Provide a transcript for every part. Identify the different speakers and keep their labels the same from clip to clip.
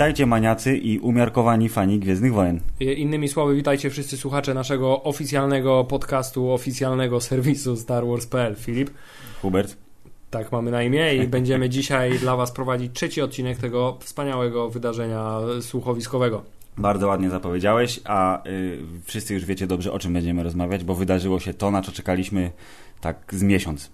Speaker 1: Witajcie maniacy i umiarkowani fani Gwiezdnych Wojen.
Speaker 2: Innymi słowy, witajcie wszyscy słuchacze naszego oficjalnego podcastu, oficjalnego serwisu Star Wars.pl. Filip.
Speaker 1: Hubert.
Speaker 2: Tak mamy na imię i będziemy dzisiaj dla Was prowadzić trzeci odcinek tego wspaniałego wydarzenia słuchowiskowego.
Speaker 1: Bardzo ładnie zapowiedziałeś, a y, wszyscy już wiecie dobrze, o czym będziemy rozmawiać, bo wydarzyło się to, na co czekaliśmy tak z miesiąc.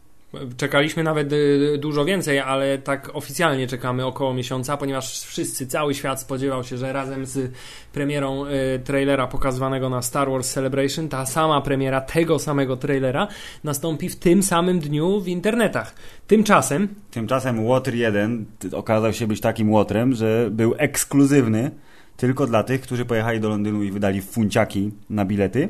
Speaker 2: Czekaliśmy nawet y, dużo więcej, ale tak oficjalnie czekamy około miesiąca, ponieważ wszyscy, cały świat spodziewał się, że razem z premierą y, trailera pokazywanego na Star Wars Celebration, ta sama premiera tego samego trailera nastąpi w tym samym dniu w internetach. Tymczasem...
Speaker 1: Tymczasem Water 1 okazał się być takim łotrem, że był ekskluzywny tylko dla tych, którzy pojechali do Londynu i wydali funciaki na bilety.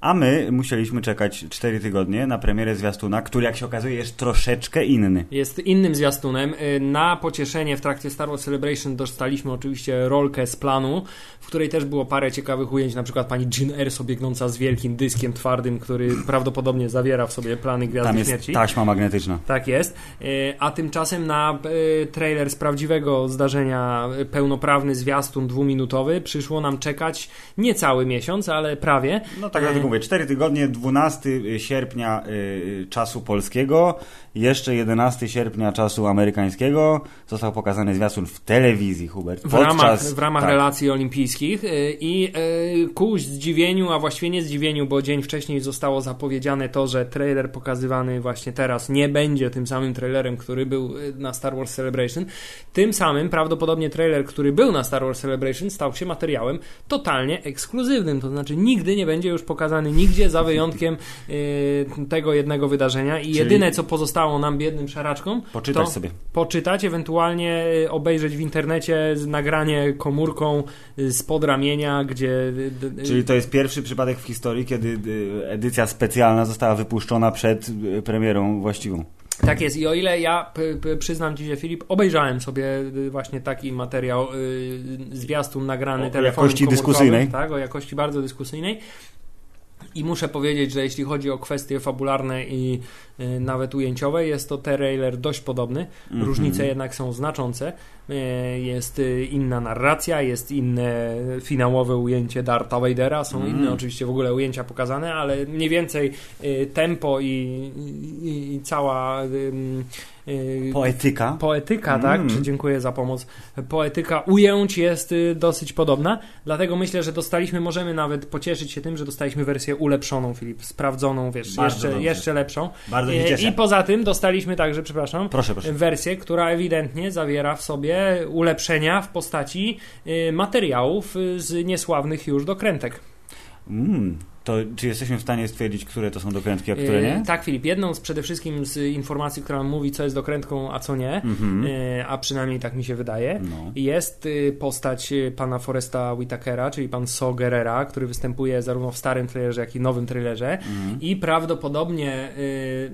Speaker 1: A my musieliśmy czekać 4 tygodnie na premierę zwiastuna, który jak się okazuje jest troszeczkę inny.
Speaker 2: Jest innym zwiastunem. Y, na pocieszenie w trakcie Star Wars Celebration dostaliśmy oczywiście rolkę z planu, w której też było parę ciekawych ujęć, na przykład pani Jean Erso biegnąca z wielkim dyskiem twardym, który prawdopodobnie zawiera w sobie plany Gwiazdy
Speaker 1: Tam jest
Speaker 2: Śmierci.
Speaker 1: taśma magnetyczna.
Speaker 2: Tak jest. Y, a tymczasem na y, trailer z prawdziwego zdarzenia, pełnoprawny zwiastun dwuminutowy, przyszło nam czekać nie cały miesiąc, ale prawie.
Speaker 1: No tak jak mówię, 4 tygodnie, 12 sierpnia y, czasu polskiego, jeszcze 11 sierpnia czasu amerykańskiego został pokazany zwiastun w telewizji, Hubert.
Speaker 2: W ramach, w ramach tak. relacji olimpijskich y, i y, ku zdziwieniu, a właściwie nie zdziwieniu, bo dzień wcześniej zostało zapowiedziane to, że trailer pokazywany właśnie teraz nie będzie tym samym trailerem, który był y, na Star Wars Celebration. Tym samym prawdopodobnie trailer, który był na Star Wars Celebration stał się materiałem totalnie ekskluzywnym, to znaczy nigdy nie będzie już pokazany nigdzie za wyjątkiem y, tego jednego wydarzenia i Czyli jedyne co pozostało nam biednym szaraczkom
Speaker 1: poczytać to sobie.
Speaker 2: poczytać, ewentualnie y, obejrzeć w internecie nagranie komórką y, z podramienia, gdzie...
Speaker 1: Czyli to jest pierwszy przypadek w historii, kiedy edycja specjalna została wypuszczona przed premierą właściwą.
Speaker 2: Tak jest i o ile ja przyznam Ci się Filip, obejrzałem sobie właśnie taki materiał, y, zwiastun nagrany o telefonem
Speaker 1: jakości dyskusyjnej.
Speaker 2: Tak, o jakości bardzo dyskusyjnej. I muszę powiedzieć, że jeśli chodzi o kwestie fabularne i y, nawet ujęciowe, jest to trailer dość podobny. Mm -hmm. Różnice jednak są znaczące. Y, jest y, inna narracja, jest inne finałowe ujęcie Dartha Vadera, są mm. inne oczywiście w ogóle ujęcia pokazane, ale mniej więcej y, tempo i, i, i cała
Speaker 1: poetyka.
Speaker 2: Poetyka, tak? Mm. Dziękuję za pomoc. Poetyka ujęć jest y, dosyć podobna, dlatego myślę, że dostaliśmy, możemy nawet pocieszyć się tym, że dostaliśmy wersję ulepszoną, Filip, sprawdzoną, wiesz, jeszcze, jeszcze lepszą.
Speaker 1: Bardzo się cieszę.
Speaker 2: I poza tym dostaliśmy także, przepraszam,
Speaker 1: proszę, proszę.
Speaker 2: wersję, która ewidentnie zawiera w sobie ulepszenia w postaci y, materiałów y, z niesławnych już dokrętek.
Speaker 1: Mm, to czy jesteśmy w stanie stwierdzić, które to są dokrętki, a które nie?
Speaker 2: E, tak, Filip. Jedną z przede wszystkim z informacji, która mówi, co jest dokrętką, a co nie, mm-hmm. a przynajmniej tak mi się wydaje, no. jest y, postać y, pana Foresta Whitakera, czyli pan So Gerrera, który występuje zarówno w starym trailerze, jak i nowym trailerze mm-hmm. i prawdopodobnie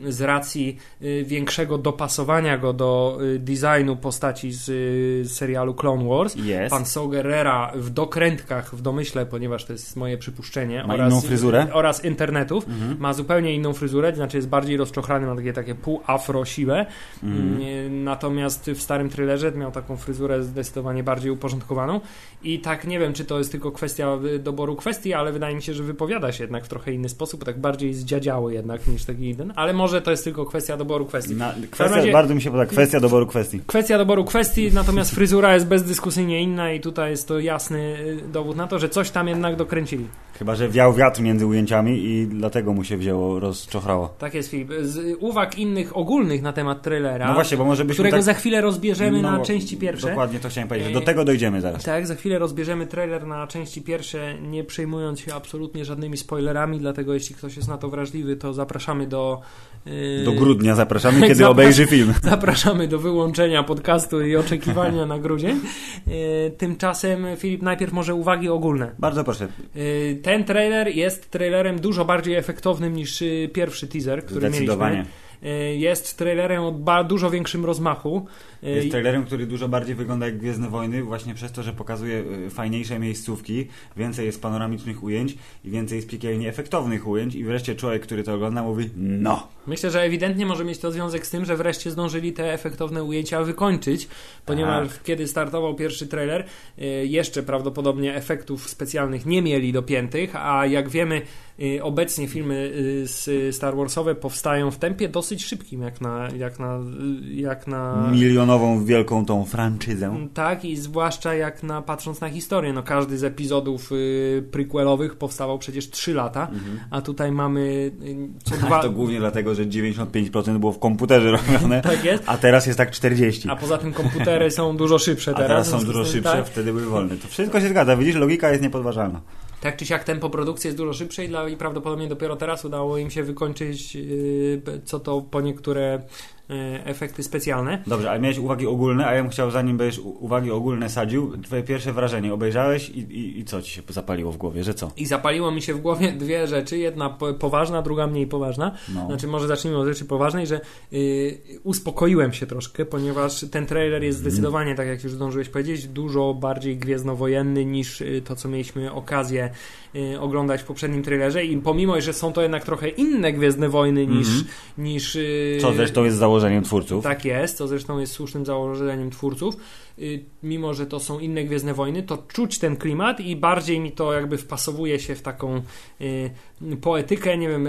Speaker 2: z racji większego dopasowania go do designu postaci z serialu Clone Wars,
Speaker 1: yes.
Speaker 2: pan So Gerrera w dokrętkach, w domyśle, ponieważ to jest moje przypuszczenie,
Speaker 1: Ma oraz fryzurę.
Speaker 2: oraz internetów. Mhm. Ma zupełnie inną fryzurę, to znaczy jest bardziej rozczochrany, ma takie, takie pół-afro siłę. Mhm. Natomiast w starym trailerze miał taką fryzurę zdecydowanie bardziej uporządkowaną. I tak nie wiem, czy to jest tylko kwestia doboru kwestii, ale wydaje mi się, że wypowiada się jednak w trochę inny sposób, tak bardziej zdziadziały jednak niż taki jeden, ale może to jest tylko kwestia doboru kwestii.
Speaker 1: Na, kwestia, razie, bardzo mi się podoba, kwestia doboru kwestii.
Speaker 2: Kwestia doboru kwestii, natomiast fryzura jest bezdyskusyjnie inna i tutaj jest to jasny dowód na to, że coś tam jednak dokręcili.
Speaker 1: Chyba, że wiał wiatr między ujęciami i dlatego mu się wzięło, rozczochrało.
Speaker 2: Tak jest, Filip. Z uwag innych ogólnych na temat trailera,
Speaker 1: no właśnie, bo może
Speaker 2: którego
Speaker 1: tak...
Speaker 2: za chwilę rozbierzemy no, na części pierwsze.
Speaker 1: Dokładnie to chciałem powiedzieć, do tego dojdziemy zaraz.
Speaker 2: Tak, za chwilę rozbierzemy trailer na części pierwsze, nie przejmując się absolutnie żadnymi spoilerami, dlatego jeśli ktoś jest na to wrażliwy, to zapraszamy do...
Speaker 1: Yy... Do grudnia zapraszamy, kiedy Zapras obejrzy film.
Speaker 2: Zapraszamy do wyłączenia podcastu i oczekiwania na grudzień. Yy, tymczasem, Filip, najpierw może uwagi ogólne.
Speaker 1: Bardzo proszę.
Speaker 2: Yy, ten trailer jest trailerem dużo bardziej efektownym niż pierwszy teaser, który mieliśmy. Jest trailerem o dużo większym rozmachu.
Speaker 1: Jest trailerem, który dużo bardziej wygląda jak Gwiezdne Wojny, właśnie przez to, że pokazuje fajniejsze miejscówki, więcej jest panoramicznych ujęć i więcej jest piekielnie efektownych ujęć i wreszcie człowiek, który to ogląda mówi no.
Speaker 2: Myślę, że ewidentnie może mieć to związek z tym, że wreszcie zdążyli te efektowne ujęcia wykończyć, ponieważ tak. kiedy startował pierwszy trailer, jeszcze prawdopodobnie efektów specjalnych nie mieli dopiętych, a jak wiemy, obecnie filmy y, Star Warsowe powstają w tempie dosyć szybkim, jak na, jak na, jak na...
Speaker 1: Milionową, wielką tą franczyzę.
Speaker 2: Tak, i zwłaszcza jak na, patrząc na historię, no każdy z epizodów y, prequelowych powstawał przecież 3 lata, mhm. a tutaj mamy
Speaker 1: co dwa... To głównie dlatego, że 95% było w komputerze robione, tak jest. a teraz jest tak 40%.
Speaker 2: A poza tym komputery są dużo szybsze teraz.
Speaker 1: A teraz są dużo szybsze, tak? wtedy były wolne. To wszystko się zgadza, widzisz, logika jest niepodważalna.
Speaker 2: Tak czy siak tempo produkcji jest dużo szybsze i, dla, i prawdopodobnie dopiero teraz udało im się wykończyć yy, co to po niektóre efekty specjalne.
Speaker 1: Dobrze, ale miałeś uwagi ogólne, a ja bym chciał, zanim będziesz uwagi ogólne sadził, twoje pierwsze wrażenie obejrzałeś i, i, i, co ci się zapaliło w głowie, że co?
Speaker 2: I zapaliło mi się w głowie dwie rzeczy, jedna poważna, druga mniej poważna. No. Znaczy, może zacznijmy od rzeczy poważnej, że yy, uspokoiłem się troszkę, ponieważ ten trailer jest mhm. zdecydowanie, tak jak już zdążyłeś powiedzieć, dużo bardziej gwiezdnowojenny niż y, to, co mieliśmy okazję oglądać w poprzednim trailerze i pomimo, że są to jednak trochę inne Gwiezdne Wojny niż... Mm -hmm. niż
Speaker 1: y, co zresztą jest założeniem twórców.
Speaker 2: Tak jest, co zresztą jest słusznym założeniem twórców. Y, mimo, że to są inne Gwiezdne Wojny, to czuć ten klimat i bardziej mi to jakby wpasowuje się w taką poetykę, nie wiem,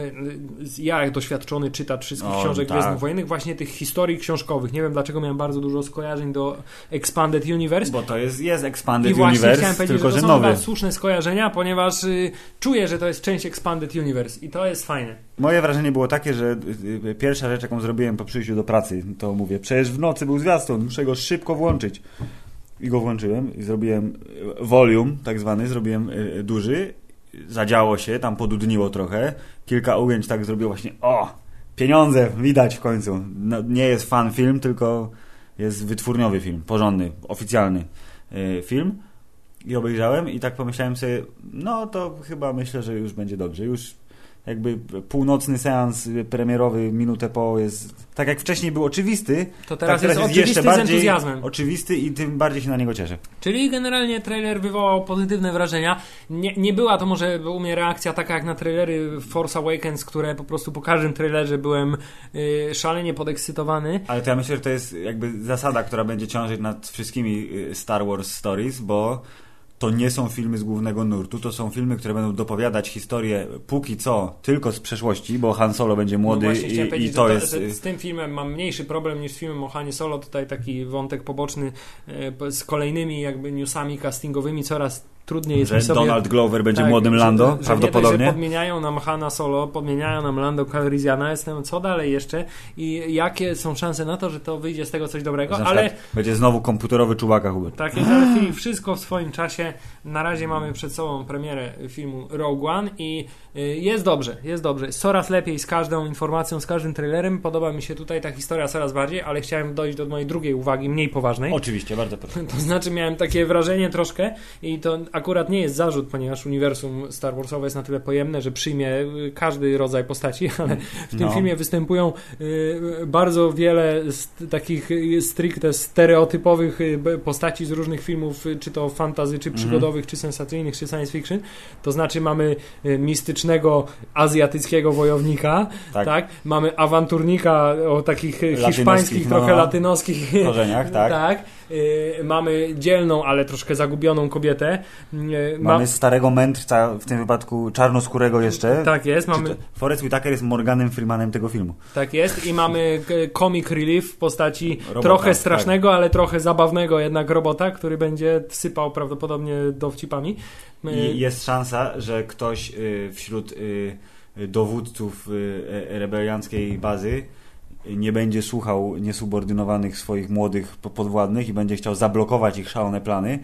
Speaker 2: ja jak doświadczony czytacz wszystkich o, książek tak. Gwiezdnych Wojennych, właśnie tych historii książkowych. Nie wiem dlaczego miałem bardzo dużo skojarzeń do Expanded Universe.
Speaker 1: Bo to jest, jest Expanded I właśnie Universe, chciałem powiedzieć, tylko że, to
Speaker 2: są słuszne skojarzenia, ponieważ czuję, że to jest część Expanded Universe i to jest fajne.
Speaker 1: Moje wrażenie było takie, że y, y, pierwsza rzecz, jaką zrobiłem po przyjściu do pracy, to mówię, przecież w nocy był zwiastun, muszę go szybko włączyć. I go włączyłem i zrobiłem y, volume, tak zwany, zrobiłem duży, zadziało się, tam podudniło trochę, kilka ujęć tak zrobiło właśnie, o, pieniądze, widać w końcu. No, nie jest fan film, tylko jest wytwórniowy film, porządny, oficjalny film i obejrzałem i tak pomyślałem sobie, no to chyba myślę, że już będzie dobrze. Już jakby północny seans premierowy minutę po jest, tak jak wcześniej był oczywisty,
Speaker 2: to teraz, tak, teraz jest, jest jeszcze bardziej
Speaker 1: oczywisty i tym bardziej się na niego cieszę.
Speaker 2: Czyli generalnie trailer wywołał pozytywne wrażenia. Nie, nie była to może u mnie reakcja taka jak na trailery Force Awakens, które po prostu po każdym trailerze byłem y, szalenie podekscytowany.
Speaker 1: Ale to ja myślę, że to jest jakby zasada, która będzie ciążyć nad wszystkimi y, Star Wars Stories, bo to nie są filmy z głównego nurtu, to są filmy, które będą dopowiadać historię póki co tylko z przeszłości, bo Han Solo będzie młody no i, i, to, jest...
Speaker 2: z tym filmem mam mniejszy problem niż z filmem o Hanie Solo, tutaj taki wątek poboczny e, z kolejnymi jakby newsami castingowymi coraz trudniej jest
Speaker 1: że
Speaker 2: sobie...
Speaker 1: Donald Glover będzie tak, młodym Lando,
Speaker 2: że,
Speaker 1: prawdopodobnie. Że,
Speaker 2: że podmieniają nam Hanna Solo, podmieniają nam Lando Calrissiana, jestem co dalej jeszcze i jakie są szanse na to, że to wyjdzie z tego coś dobrego, ale...
Speaker 1: Będzie znowu komputerowy czuwaka Hubert.
Speaker 2: Tak jest, ale wszystko w swoim czasie. Na razie mamy przed sobą premierę filmu Rogue One i jest dobrze, jest dobrze. Coraz lepiej z każdą informacją, z każdym trailerem. Podoba mi się tutaj ta historia coraz bardziej, ale chciałem dojść do mojej drugiej uwagi, mniej poważnej.
Speaker 1: Oczywiście, bardzo proszę.
Speaker 2: To znaczy miałem takie wrażenie troszkę i to akurat nie jest zarzut, ponieważ uniwersum Star Warsowe jest na tyle pojemne, że przyjmie y, każdy rodzaj postaci, ale w tym no. filmie występują y, bardzo wiele takich y, stricte stereotypowych postaci z różnych filmów, czy to fantazy, czy mhm. przygodowych, czy sensacyjnych, czy science fiction. To znaczy mamy mistycznego azjatyckiego wojownika, tak. tak? Mamy awanturnika o takich hiszpańskich, trochę no, no. latynoskich
Speaker 1: korzeniach, tak.
Speaker 2: tak mamy dzielną, ale troszkę zagubioną kobietę.
Speaker 1: Y, mamy Ma... starego mędrca, w tym wypadku czarnoskórego jeszcze.
Speaker 2: Tak jest. Mamy...
Speaker 1: Forrest Whitaker jest Morganem Freemanem tego filmu.
Speaker 2: Tak jest i mamy comic relief w postaci robota, trochę tak. strasznego, tak. ale trochę zabawnego jednak robota, który będzie sypał prawdopodobnie dowcipami.
Speaker 1: I jest szansa, że ktoś y, wśród dowódców rebelianckiej bazy nie będzie słuchał niesubordynowanych swoich młodych podwładnych i będzie chciał zablokować ich szalone plany,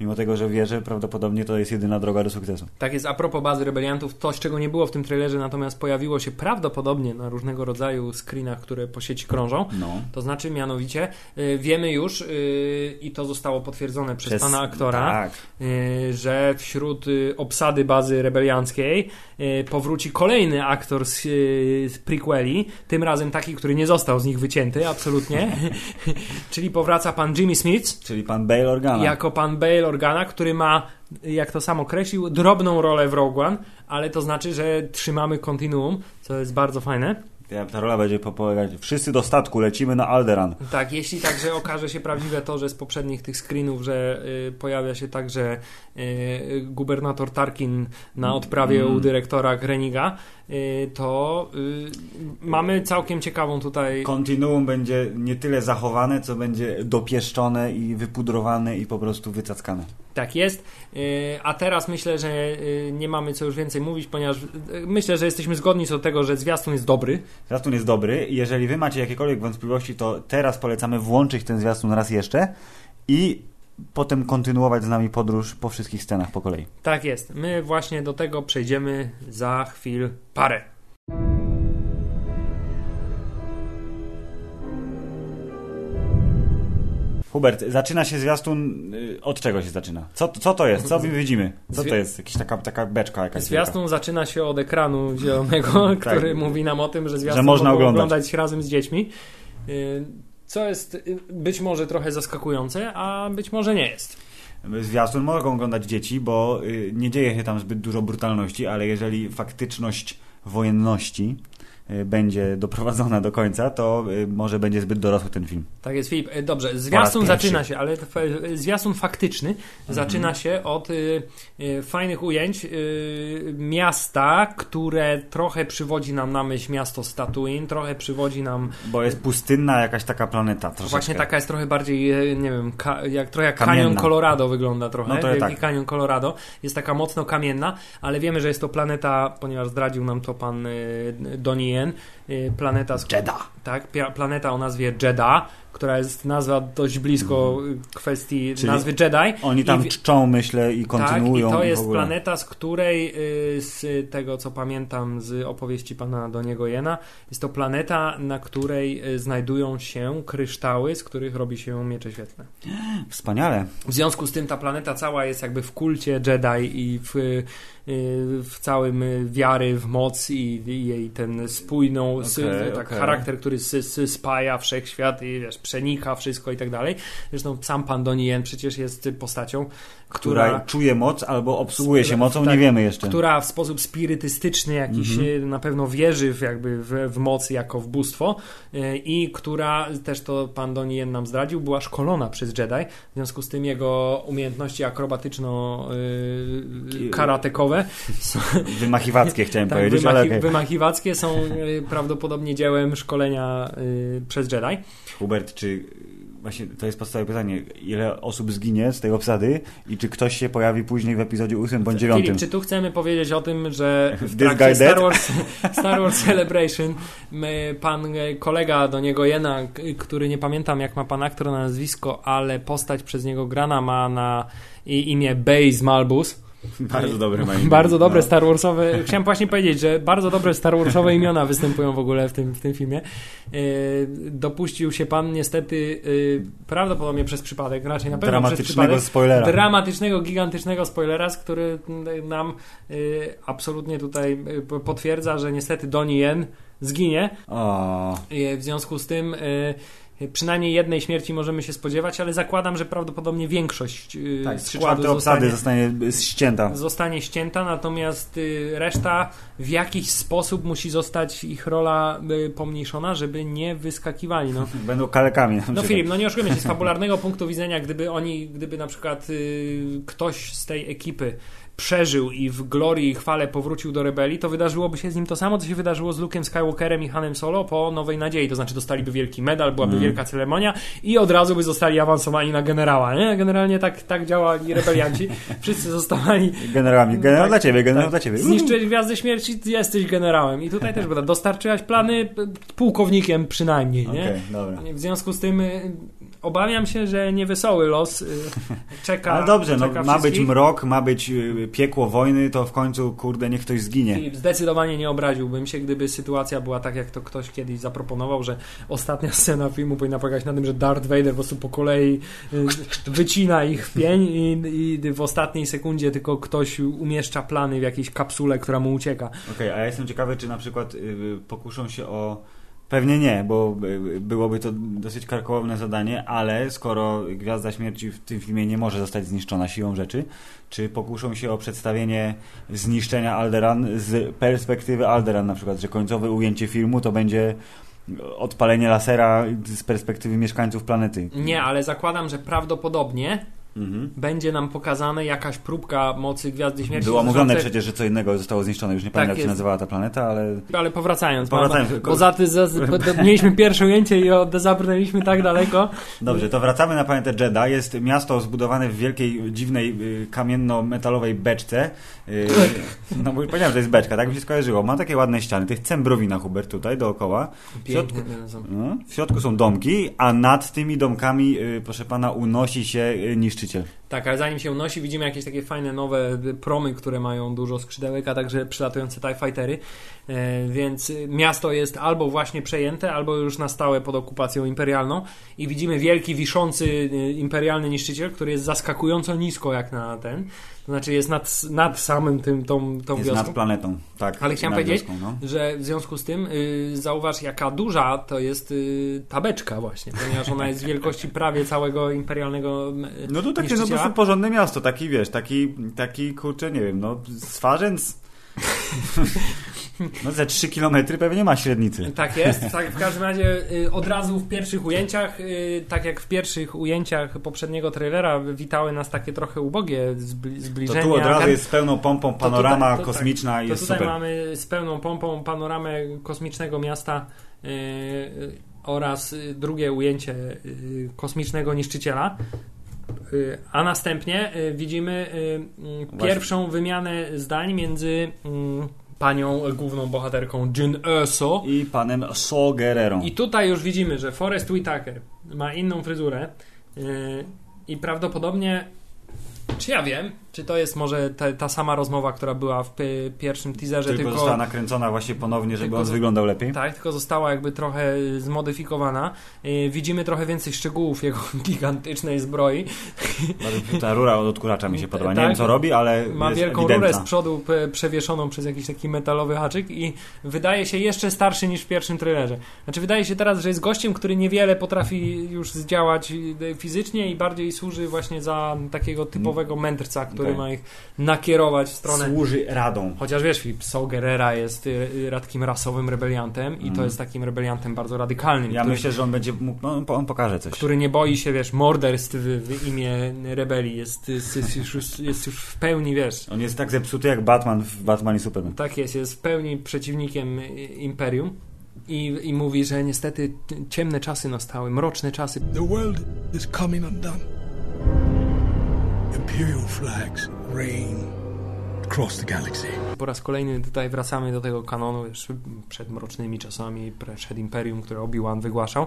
Speaker 1: mimo tego, że wie, że prawdopodobnie to jest jedyna droga do sukcesu.
Speaker 2: Tak jest, a propos bazy rebeliantów, coś czego nie było w tym trailerze, natomiast pojawiło się prawdopodobnie na różnego rodzaju screenach, które po sieci krążą.
Speaker 1: No.
Speaker 2: To znaczy, mianowicie, y, wiemy już y, i to zostało potwierdzone przez,
Speaker 1: Przez-
Speaker 2: pana aktora,
Speaker 1: Tak.
Speaker 2: y, że wśród y, obsady bazy rebelianckiej y, powróci kolejny aktor z, y, z prequeli, tym razem taki, który nie został z nich wycięty, absolutnie. Czyli powraca pan Jimmy Smith
Speaker 1: Czyli pan Bale Organa.
Speaker 2: jako pan Bale Organa, który ma, jak to sam określił, drobną rolę w Rogue One, ale to znaczy, że trzymamy kontinuum, co jest bardzo fajne.
Speaker 1: Ta rola będzie po- polegać. Wszyscy do statku, lecimy na Alderan.
Speaker 2: Tak, jeśli także okaże się prawdziwe to, że z poprzednich tych screenów, że y, pojawia się także y, gubernator Tarkin na odprawie
Speaker 1: Mm.
Speaker 2: u dyrektora Greniga, y, to y, mamy całkiem ciekawą tutaj...
Speaker 1: Kontinuum będzie nie tyle zachowane, co będzie dopieszczone i wypudrowane i po prostu wycackane.
Speaker 2: Tak jest. Y, A teraz myślę, że y, nie mamy co już więcej mówić, ponieważ y, myślę, że jesteśmy zgodni co do tego, że zwiastun jest dobry.
Speaker 1: Zwiastun jest dobry. Jeżeli wy macie jakiekolwiek wątpliwości, to teraz polecamy włączyć ten zwiastun raz jeszcze i potem kontynuować z nami podróż po wszystkich scenach po kolei.
Speaker 2: Tak jest. My właśnie do tego przejdziemy za chwil parę.
Speaker 1: Hubert, zaczyna się zwiastun. y, Od czego się zaczyna? Co, co to jest? Co my widzimy? Co to jest? Jakaś taka, taka beczka jakaś
Speaker 2: Zwiastun zaczyna się od ekranu zielonego, który mówi nam o tym, że zwiastun
Speaker 1: Tak. Że można oglądać.
Speaker 2: oglądać razem z dziećmi. Y, Co jest y, być może trochę zaskakujące, a być może nie jest.
Speaker 1: wielka. Zwiastun mogą oglądać dzieci, bo nie dzieje się tam zbyt dużo brutalności, ale jeżeli faktyczność wojenności będzie doprowadzona do końca, to y, może będzie zbyt dorosły ten film.
Speaker 2: Tak jest, Filip. E, Dobrze, zwiastun zaczyna się, ale e, zwiastun faktyczny zaczyna się od y, y, fajnych ujęć y, miasta, które trochę przywodzi nam na myśl miasto Statuin, trochę przywodzi nam
Speaker 1: Bo jest pustynna jakaś taka planeta troszeczkę.
Speaker 2: Właśnie taka jest trochę bardziej, e, nie wiem, ka, jak, trochę jak. Canyon Colorado wygląda trochę.
Speaker 1: No to
Speaker 2: Wielki
Speaker 1: tak.
Speaker 2: Canyon Colorado. Jest taka mocno kamienna, ale wiemy, że jest to planeta, ponieważ zdradził nam to pan y, Donnie Yen, y, planeta z,
Speaker 1: Jeddah.
Speaker 2: tak, planeta o nazwie Jeddah, która jest nazwa dość blisko y, kwestii
Speaker 1: Czyli
Speaker 2: nazwy Jedi.
Speaker 1: Oni tam
Speaker 2: I
Speaker 1: czczą, myślę, i kontynuują.
Speaker 2: Tak, i to jest planeta, z której, y, z tego co pamiętam z opowieści pana Doniego Jena, jest to planeta, na której y, znajdują się kryształy, z których robi się miecze świetne.
Speaker 1: Wspaniale.
Speaker 2: W związku z tym ta planeta cała jest jakby w kulcie Jedi i w, y, w całym y, wiary w moc i, i jej ten spójną
Speaker 1: Okej,
Speaker 2: tak,
Speaker 1: okej.
Speaker 2: charakter, który s, s, spaja wszechświat i wiesz, przenika wszystko i tak dalej. Zresztą sam pan Donnie Yen przecież jest postacią,
Speaker 1: Która,
Speaker 2: która
Speaker 1: czuje moc albo obsługuje się mocą,
Speaker 2: Tak,
Speaker 1: nie wiemy jeszcze.
Speaker 2: która w sposób spirytystyczny jakiś
Speaker 1: Mhm.
Speaker 2: e, na pewno wierzy w, jakby w, w moc jako w bóstwo e, i która, też to pan Donnie nam zdradził, była szkolona przez Jedi, w związku z tym jego umiejętności akrobatyczno-karatekowe są
Speaker 1: Wymachiwackie chciałem
Speaker 2: tak,
Speaker 1: powiedzieć,
Speaker 2: wymachi-
Speaker 1: ale okej.
Speaker 2: wymachiwackie są e, prawdopodobnie dziełem szkolenia e, przez Jedi.
Speaker 1: Hubert, czy właśnie to jest podstawowe pytanie, ile osób zginie z tej obsady i czy ktoś się pojawi później w epizodzie 8 bądź 9?
Speaker 2: Filip, czy tu chcemy powiedzieć o tym, że w trakcie Star? Wars, Star Wars Celebration pan e, kolega do niego Jena, który nie pamiętam jak ma pan aktor na nazwisko, ale postać przez niego grana ma na imię Baze Malbus.
Speaker 1: Bardzo dobre ma imię.
Speaker 2: Bardzo dobre
Speaker 1: No.
Speaker 2: Star Warsowe. Chciałem właśnie powiedzieć, że bardzo dobre Star Warsowe imiona występują w ogóle w tym, w tym filmie. E, dopuścił się pan niestety e, prawdopodobnie przez przypadek, raczej na pewno przez
Speaker 1: Dramatycznego
Speaker 2: przypadek
Speaker 1: spoilera.
Speaker 2: dramatycznego, gigantycznego spoilera, z który nam y, absolutnie tutaj potwierdza, że niestety Donnie Yen zginie.
Speaker 1: O,
Speaker 2: w związku z tym przynajmniej jednej śmierci możemy się spodziewać, ale zakładam, że prawdopodobnie większość y,
Speaker 1: tak,
Speaker 2: składu
Speaker 1: czwarte obsady
Speaker 2: zostanie,
Speaker 1: zostanie ścięta.
Speaker 2: zostanie ścięta, natomiast y, reszta w jakiś sposób musi zostać ich rola y, pomniejszona, żeby nie wyskakiwali. No.
Speaker 1: Będą kalekami.
Speaker 2: No. Filip, no nie oszukujmy się, z fabularnego punktu widzenia, gdyby oni, gdyby na przykład y, ktoś z tej ekipy przeżył i w glorii i chwale powrócił do rebelii, to wydarzyłoby się z nim to samo, co się wydarzyło z Luke'em Skywalkerem i Hanem Solo po Nowej Nadziei. To znaczy dostaliby wielki medal, byłaby
Speaker 1: Mhm.
Speaker 2: wielka ceremonia i od razu by zostali awansowani na generała. Nie? Generalnie tak, tak działali rebelianci. Wszyscy zostawali
Speaker 1: Generałami. Generał
Speaker 2: Tak,
Speaker 1: dla ciebie, generał
Speaker 2: tak.
Speaker 1: dla ciebie.
Speaker 2: Zniszczyć Gwiazdy Śmierci, jesteś generałem. I tutaj też będę. Dostarczyłaś plany pułkownikiem przynajmniej, nie?
Speaker 1: Okej, dobra.
Speaker 2: W związku z tym y, obawiam się, że niewesoły los y, czeka.
Speaker 1: Ale dobrze, no,
Speaker 2: czeka
Speaker 1: ma być mrok, ma być y, piekło wojny, to w końcu, kurde, niech ktoś zginie.
Speaker 2: I zdecydowanie nie obraziłbym się, gdyby sytuacja była tak, jak to ktoś kiedyś zaproponował, że ostatnia scena filmu powinna polegać na tym, że Darth Vader po prostu po kolei y, wycina ich w pień i, i w ostatniej sekundzie tylko ktoś umieszcza plany w jakiejś kapsule, która mu ucieka.
Speaker 1: Okej, a ja jestem ciekawy, czy na przykład y, pokuszą się o. Pewnie nie, bo byłoby to dosyć karkołomne zadanie, ale skoro Gwiazda Śmierci w tym filmie nie może zostać zniszczona siłą rzeczy, czy pokuszą się o przedstawienie zniszczenia Alderan z perspektywy Alderan, na przykład, że końcowe ujęcie filmu to będzie odpalenie lasera z perspektywy mieszkańców planety.
Speaker 2: Nie, ale zakładam, że prawdopodobnie
Speaker 1: Mhm.
Speaker 2: będzie nam pokazane jakaś próbka mocy Gwiazdy Śmierci.
Speaker 1: Było mówione przecież, że co innego zostało zniszczone. Już nie pamiętam, jak się nazywała ta planeta, ale
Speaker 2: Ale powracając,
Speaker 1: Powracając,
Speaker 2: bo, bo za ty, za, mieliśmy pierwsze ujęcie i od, zabrnęliśmy tak daleko.
Speaker 1: Dobrze, to wracamy na planetę Jeddah. Jest miasto zbudowane w wielkiej, dziwnej, y, kamienno-metalowej beczce. Y, no bo powiedziałem, że to jest beczka, tak mi się skojarzyło. Ma takie ładne ściany, to jest cembrowina, Hubert, tutaj dookoła. W środku, no, w środku są domki, a nad tymi domkami, y, proszę pana, unosi się y, niszczyciel.
Speaker 2: Tak, ale zanim się unosi, widzimy jakieś takie fajne nowe promy, które mają dużo skrzydełek, a także przylatujące TIE Fightery. E, więc miasto jest albo właśnie przejęte, albo już na stałe pod okupacją imperialną. I widzimy wielki, wiszący y, imperialny niszczyciel, który jest zaskakująco nisko jak na ten. To znaczy jest nad, nad samym tym, tą, tą
Speaker 1: Jest
Speaker 2: wioską.
Speaker 1: nad planetą, tak.
Speaker 2: Ale chciałem powiedzieć,
Speaker 1: wioską, no.
Speaker 2: że w związku z tym y, zauważ, jaka duża to jest y, ta beczka właśnie, ponieważ ona jest wielkości prawie całego imperialnego y,
Speaker 1: No to takie. Prostu porządne miasto, taki wiesz, taki, taki kurczę, nie wiem, no swarzędz. No ze 3 km pewnie ma średnicy.
Speaker 2: Tak jest, tak w każdym razie y, od razu w pierwszych ujęciach, y, tak jak w pierwszych ujęciach poprzedniego trailera witały nas takie trochę ubogie zbli-
Speaker 1: To
Speaker 2: zbliżenia.
Speaker 1: tu od razu
Speaker 2: Ten-
Speaker 1: jest z pełną pompą panorama
Speaker 2: tutaj- to tak,
Speaker 1: kosmiczna i
Speaker 2: To
Speaker 1: jest
Speaker 2: tutaj
Speaker 1: super.
Speaker 2: mamy z pełną pompą panoramę kosmicznego miasta y, oraz drugie ujęcie kosmicznego niszczyciela. Y, A następnie y, widzimy y,
Speaker 1: Właśnie.
Speaker 2: pierwszą wymianę zdań między y, panią główną bohaterką Jyn Erso
Speaker 1: I panem So Guerrero.
Speaker 2: i tutaj już widzimy, że Forrest Whitaker ma inną fryzurę i prawdopodobnie, czy ja wiem, czy to jest może ta, ta sama rozmowa, która była w pi- pierwszym teaserze,
Speaker 1: tylko,
Speaker 2: tylko,
Speaker 1: została nakręcona właśnie ponownie, żeby
Speaker 2: tylko
Speaker 1: on wyglądał lepiej.
Speaker 2: tak, tylko została jakby trochę zmodyfikowana. Yy, widzimy trochę więcej szczegółów jego gigantycznej zbroi.
Speaker 1: Ta rura od odkuracza mi się podoba. Nie
Speaker 2: Tak.
Speaker 1: wiem co robi, ale
Speaker 2: Ma wielką
Speaker 1: ewidentna.
Speaker 2: rurę z przodu przewieszoną przez jakiś taki metalowy haczyk i wydaje się jeszcze starszy niż w pierwszym trailerze. Znaczy wydaje się teraz, że jest gościem, który niewiele potrafi już zdziałać y, fizycznie i bardziej służy właśnie za takiego typowego mędrca, który
Speaker 1: Tak.
Speaker 2: ma ich nakierować w stronę...
Speaker 1: Służy radą.
Speaker 2: Chociaż wiesz, Filip, Saul Gerrera jest y, y, takim rasowym rebeliantem i to
Speaker 1: Mhm.
Speaker 2: jest takim rebeliantem bardzo radykalnym.
Speaker 1: Ja
Speaker 2: który,
Speaker 1: myślę, że on będzie mógł, no, on- on pokaże coś.
Speaker 2: który nie boi się, wiesz, morderstw w, w imię rebelii. Jest, jest, jest, już, jest już w pełni, wiesz,
Speaker 1: On jest tak zepsuty jak Batman w Batman i Superman.
Speaker 2: Tak jest, jest w pełni przeciwnikiem y, Imperium i, i mówi, że niestety ciemne czasy nastały, mroczne czasy.
Speaker 3: The world is coming undone. Imperial flags reign across the galaxy.
Speaker 2: Po raz kolejny tutaj wracamy do tego kanonu już przed mrocznymi czasami, przed Imperium, które Obi-Wan wygłaszał.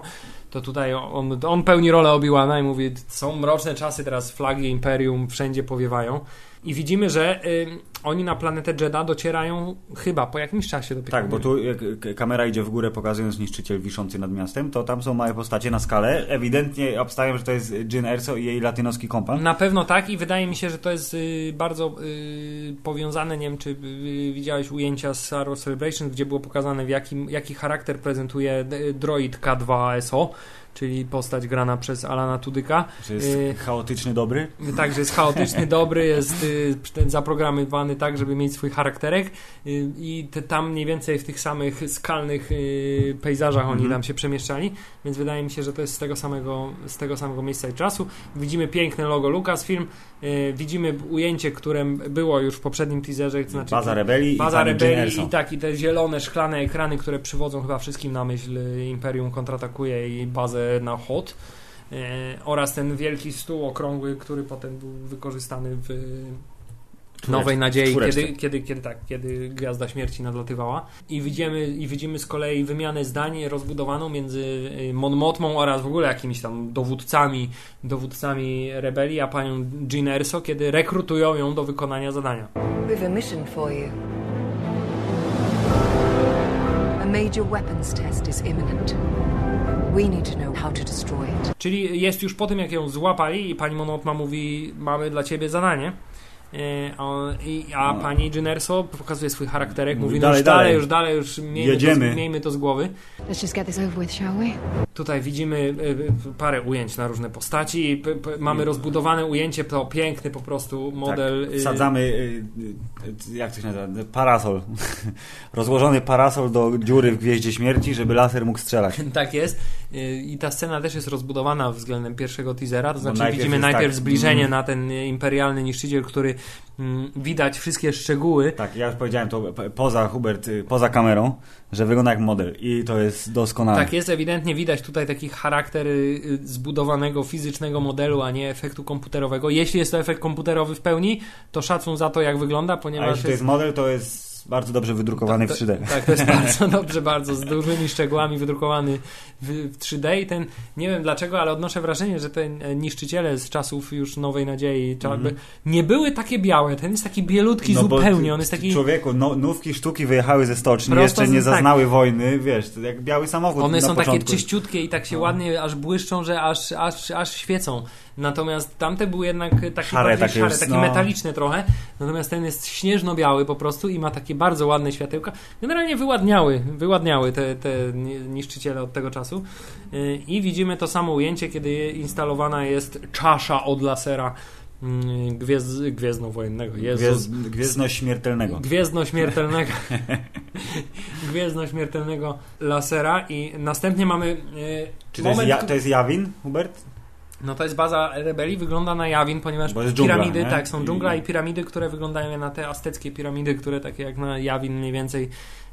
Speaker 2: To tutaj on, on pełni rolę Obi-Wana i mówi, są mroczne czasy, teraz flagi Imperium wszędzie powiewają. I widzimy, że y, oni na planetę Jeddah docierają chyba po jakimś czasie dopiero.
Speaker 1: Tak, bo tu jak kamera idzie w górę pokazując niszczyciel wiszący nad miastem, to tam są małe postacie na skalę. Ewidentnie obstawiam, że to jest Jyn Erso i jej latynoski kompan.
Speaker 2: Na pewno tak i wydaje mi się, że to jest y, bardzo y, powiązane, nie wiem czy y, widziałeś ujęcia z Star Wars Celebration, gdzie było pokazane w jakim, jaki charakter prezentuje d- droid K2SO, czyli postać grana przez Alana Tudyka.
Speaker 1: Że jest
Speaker 2: Y,
Speaker 1: chaotyczny, dobry?
Speaker 2: Także jest chaotyczny, dobry, jest y, zaprogramowany tak, żeby mieć swój charakterek y, i te, tam mniej więcej w tych samych skalnych y, pejzażach oni
Speaker 1: Mhm.
Speaker 2: tam się przemieszczali, więc wydaje mi się, że to jest z tego samego, z tego samego miejsca i czasu. Widzimy piękne logo Lucasfilm, y, widzimy ujęcie, które było już w poprzednim teaserze, to znaczy
Speaker 1: Baza Rebelii
Speaker 2: Baza
Speaker 1: i
Speaker 2: Rebelii i tak, i te zielone, szklane ekrany, które przywodzą chyba wszystkim na myśl y, Imperium kontratakuje i bazę na Hot. E, oraz ten wielki stół okrągły, który potem był wykorzystany w Nowej Nadziei, kiedy, kiedy, kiedy, tak, kiedy Gwiazda Śmierci nadlatywała. I widzimy, I widzimy z kolei wymianę zdań rozbudowaną między Mon Mothmą oraz w ogóle jakimiś tam dowódcami, dowódcami rebelii, a panią Jean Erso, kiedy rekrutują ją do wykonania zadania.
Speaker 4: We've a mission for you. A major weapons test is imminent. We need to know how to destroy it.
Speaker 2: Czyli jest już po tym, jak ją złapali i pani Monotma mówi, mamy dla ciebie zadanie. E, a- i- A
Speaker 1: No.
Speaker 2: pani Generso pokazuje swój charakterek,
Speaker 1: Mówi,
Speaker 2: mówi, no
Speaker 1: dalej,
Speaker 2: już dalej,
Speaker 1: dalej.
Speaker 2: już dalej, już miejmy
Speaker 1: Jedziemy.
Speaker 2: to, miejmy to z głowy.
Speaker 5: Let's just get this over with, shall we?
Speaker 2: Tutaj widzimy e, parę ujęć na różne postaci. P, p, mamy rozbudowane ujęcie, to piękny po prostu model.
Speaker 1: Tak,
Speaker 2: y,
Speaker 1: wsadzamy, y, y, jak to się nazywa, parasol. Rozłożony parasol do dziury w Gwieździe Śmierci, żeby laser mógł strzelać.
Speaker 2: Tak jest. I ta scena też jest rozbudowana względem pierwszego teasera. To znaczy
Speaker 1: najpierw
Speaker 2: widzimy
Speaker 1: jest
Speaker 2: najpierw
Speaker 1: tak,
Speaker 2: zbliżenie
Speaker 1: mm.
Speaker 2: na ten imperialny niszczyciel, który mm, widać wszystkie szczegóły.
Speaker 1: Tak, ja już powiedziałem to poza Hubert, y, poza kamerą, że wygląda jak model i to jest doskonałe.
Speaker 2: Tak jest, ewidentnie widać tutaj taki charakter y, y, zbudowanego fizycznego modelu, a nie efektu komputerowego. Jeśli jest to efekt komputerowy w pełni, to szacun za to, jak wygląda,
Speaker 1: A
Speaker 2: ponieważ
Speaker 1: jeśli to jest model, to jest bardzo dobrze wydrukowany w 3D.
Speaker 2: Tak, to jest bardzo dobrze, bardzo z dużymi szczegółami wydrukowany w, w 3D i ten, nie wiem dlaczego, ale odnoszę wrażenie, że te e, niszczyciele z czasów już Nowej Nadziei
Speaker 1: Mhm.
Speaker 2: nie były takie białe, ten jest taki bielutki
Speaker 1: No
Speaker 2: zupełnie, on jest taki...
Speaker 1: Człowieku, no, nówki sztuki wyjechały ze stoczni,
Speaker 2: Prosto
Speaker 1: jeszcze nie
Speaker 2: tak.
Speaker 1: zaznały wojny, wiesz, to jak biały samochód
Speaker 2: One są
Speaker 1: początku.
Speaker 2: takie czyściutkie i tak się
Speaker 1: No.
Speaker 2: ładnie aż błyszczą, że aż, aż, aż świecą. Natomiast tamte były jednak takie
Speaker 1: Szare, takie
Speaker 2: szare,
Speaker 1: już,
Speaker 2: takie
Speaker 1: no.
Speaker 2: metaliczne trochę. Natomiast ten jest śnieżno-biały po prostu i ma takie bardzo ładne światełka. Generalnie wyładniały, wyładniały te, te ni- niszczyciele od tego czasu. Yy, I widzimy to samo ujęcie, kiedy instalowana jest czasza od lasera yy, gwiezd, gwiezdnowojennego. Jezus.
Speaker 1: Gwiezd, gwiezdno-śmiertelnego.
Speaker 2: Gwiezdno-śmiertelnego. Gwiezdno-śmiertelnego lasera i następnie mamy yy,
Speaker 1: Czy to jest,
Speaker 2: moment,
Speaker 1: ja, to jest Jawin, Hubert?
Speaker 2: No to jest baza rebelii, wygląda na Jawin, ponieważ
Speaker 1: dżungla,
Speaker 2: piramidy,
Speaker 1: nie?
Speaker 2: tak, są dżungla i piramidy, które wyglądają na te azteckie piramidy, które takie jak na Jawin mniej więcej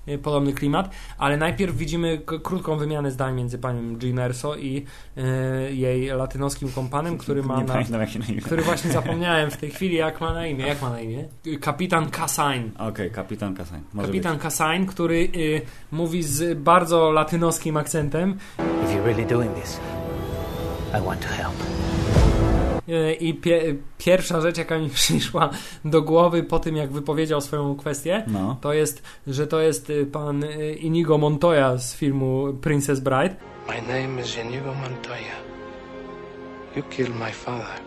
Speaker 2: y, podobny klimat, ale najpierw widzimy krótką wymianę zdań między panią Jean Erso i y, jej latynoskim kompanem, który ma na,
Speaker 1: pamiętam jak się na imię.
Speaker 2: który właśnie zapomniałem w tej chwili, jak ma na imię, jak ma na imię? Kapitan Kassain.
Speaker 1: Okej, kapitan Kasań. Może
Speaker 2: Kapitan Kassain, który y, mówi z bardzo latynoskim akcentem
Speaker 6: If you're really doing this, I want to help.
Speaker 2: y, i pie, pierwsza rzecz, jaka mi przyszła do głowy po tym, jak wypowiedział swoją kwestię.
Speaker 1: No.
Speaker 2: to jest, że to jest y, pan y, Inigo Montoya z filmu Princess Bride.
Speaker 7: My name is Inigo Montoya. You killed my father.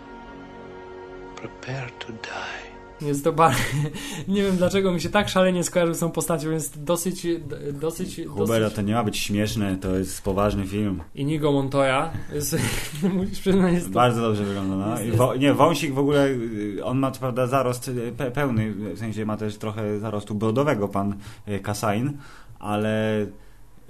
Speaker 7: Prepare to die.
Speaker 2: Jest to bardzo... Nie wiem dlaczego mi się tak szalenie skojarzył z tą postacią, jest dosyć... dosyć,
Speaker 1: Hubert,
Speaker 2: dosyć...
Speaker 1: to nie ma być śmieszne, to jest poważny film.
Speaker 2: Inigo Montoya jest... musisz przyznać, jest to...
Speaker 1: Bardzo dobrze wygląda. No. Wo, nie, wąsik w ogóle, y, on ma co prawda zarost y, pe, pełny, w sensie ma też trochę zarostu brodowego pan y, Kasain, ale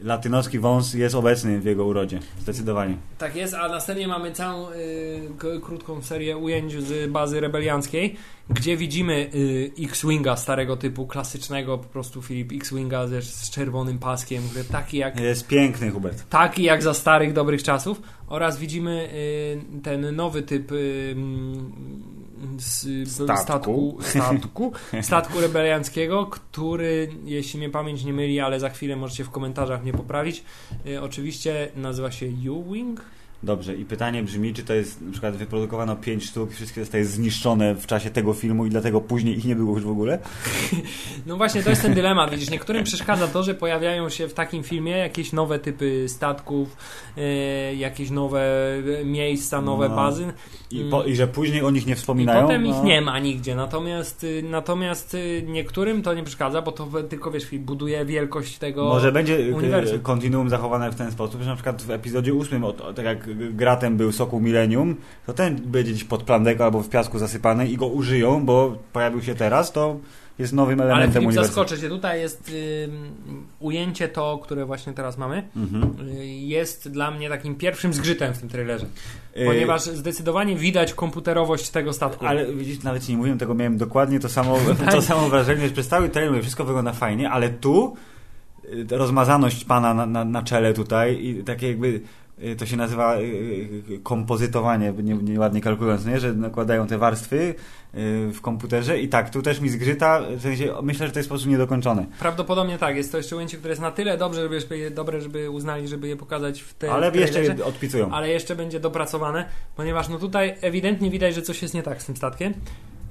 Speaker 1: latynoski wąs jest obecny w jego urodzie. Zdecydowanie.
Speaker 2: Tak jest, a następnie mamy całą y, krótką serię ujęć z bazy rebelianckiej, gdzie widzimy y, X-Winga starego typu, klasycznego, po prostu Filip X-Winga ze, z czerwonym paskiem, który taki jak
Speaker 1: Jest piękny Hubert.
Speaker 2: taki jak za starych, dobrych czasów oraz widzimy y, ten nowy typ y, z,
Speaker 1: Statku.
Speaker 2: statku, statku, statku rebelianckiego, który, jeśli mnie pamięć nie myli, ale za chwilę możecie w komentarzach mnie poprawić, y, oczywiście nazywa się U-Wing.
Speaker 1: Dobrze, i pytanie brzmi, czy to jest na przykład wyprodukowano 5 sztuk, wszystkie zostaje zniszczone w czasie tego filmu i dlatego później ich nie było już w ogóle?
Speaker 2: No właśnie, to jest ten dylemat. Widzisz, niektórym przeszkadza to, że pojawiają się w takim filmie jakieś nowe typy statków, e, jakieś nowe miejsca, nowe
Speaker 1: No.
Speaker 2: bazy.
Speaker 1: I, po, I że później o nich nie
Speaker 2: I
Speaker 1: wspominają?
Speaker 2: potem ich
Speaker 1: no.
Speaker 2: nie ma nigdzie. Natomiast, y, natomiast y, niektórym to nie przeszkadza, bo to tylko wiesz, buduje wielkość tego.
Speaker 1: Może będzie y,
Speaker 2: uniwersum.
Speaker 1: kontinuum zachowane w ten sposób, że na przykład w epizodzie 8, o, o, tak jak Gratem był Sokół Millennium, to ten będzie gdzieś pod plandeko albo w piasku zasypany i go użyją, bo pojawił się teraz, to jest nowym
Speaker 2: Ale
Speaker 1: elementem uniwersum.
Speaker 2: zaskoczę cię. Tutaj jest y, ujęcie to, które właśnie teraz mamy.
Speaker 1: Mhm.
Speaker 2: y, Jest dla mnie takim pierwszym zgrzytem w tym trailerze.
Speaker 1: Y,
Speaker 2: Ponieważ zdecydowanie widać komputerowość tego statku.
Speaker 1: Ale widzisz, nawet nie mówiłem tego, miałem dokładnie to samo, to samo wrażenie, że przez cały trailer wszystko wygląda fajnie, ale tu y, rozmazaność pana na, na, na czele tutaj i takie jakby to się nazywa y, y, kompozytowanie, nie, nieładnie kalkulując, nie? że nakładają te warstwy y, w komputerze i tak, tu też mi zgrzyta, w sensie myślę, że to jest po prostu niedokończone.
Speaker 2: Prawdopodobnie tak. Jest to jeszcze ujęcie, które jest na tyle dobrze, żeby, je, dobre, żeby uznali, żeby je pokazać w te
Speaker 1: Ale
Speaker 2: w
Speaker 1: jeszcze odpicują.
Speaker 2: ale jeszcze będzie dopracowane, ponieważ no tutaj ewidentnie widać, że coś jest nie tak z tym statkiem.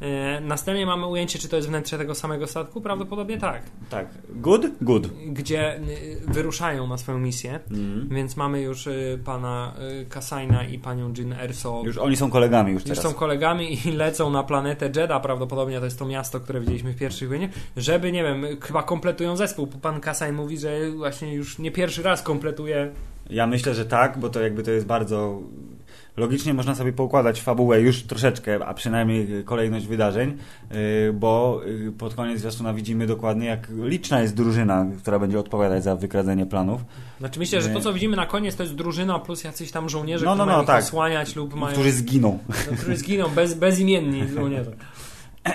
Speaker 2: E, następnie mamy ujęcie, czy to jest wnętrze tego samego statku? Prawdopodobnie tak.
Speaker 1: Tak. Good? Good.
Speaker 2: Gdzie y, wyruszają na swoją misję,
Speaker 1: Mhm.
Speaker 2: więc mamy już y, pana Kasaina i panią Jin Erso.
Speaker 1: Już oni są kolegami już
Speaker 2: Już
Speaker 1: teraz.
Speaker 2: są kolegami i lecą na planetę Jeddah, prawdopodobnie to jest to miasto, które widzieliśmy w pierwszych wojnie, żeby, nie wiem, chyba kompletują zespół. Pan Kasain mówi, że właśnie już nie pierwszy raz kompletuje
Speaker 1: Ja myślę, że tak, bo to jakby to jest bardzo. Logicznie można sobie poukładać fabułę już troszeczkę, a przynajmniej kolejność wydarzeń, yy, bo yy, pod koniec zwiastuna widzimy dokładnie, jak liczna jest drużyna, która będzie odpowiadać za wykradzenie planów,
Speaker 2: Znaczy myślę, że to co widzimy na koniec to jest drużyna plus jacyś tam żołnierze,
Speaker 1: No, no,
Speaker 2: którzy
Speaker 1: no,
Speaker 2: mają
Speaker 1: tak.
Speaker 2: osłaniać lub mają...
Speaker 1: którzy zginą.
Speaker 2: no, którzy zginą, bez, bezimienni żołnierze.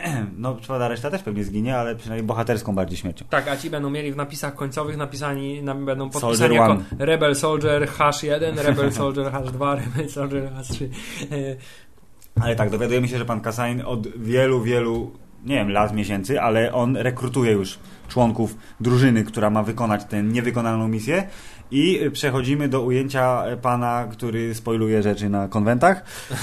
Speaker 1: No, prawda, reszta też pewnie zginie, ale przynajmniej bohaterską bardziej śmiercią.
Speaker 2: Tak, a ci będą mieli w napisach końcowych napisani, na, będą
Speaker 1: Soldier
Speaker 2: podpisani jako
Speaker 1: one.
Speaker 2: Rebel Soldier H1, Rebel Soldier H2, Rebel Soldier H3. E,
Speaker 1: Ale tak, dowiadujemy się, że pan Kasain od wielu, wielu, nie wiem, lat, miesięcy, ale on rekrutuje już członków drużyny, która ma wykonać tę niewykonaną misję i przechodzimy do ujęcia pana, który spoiluje rzeczy na konwentach.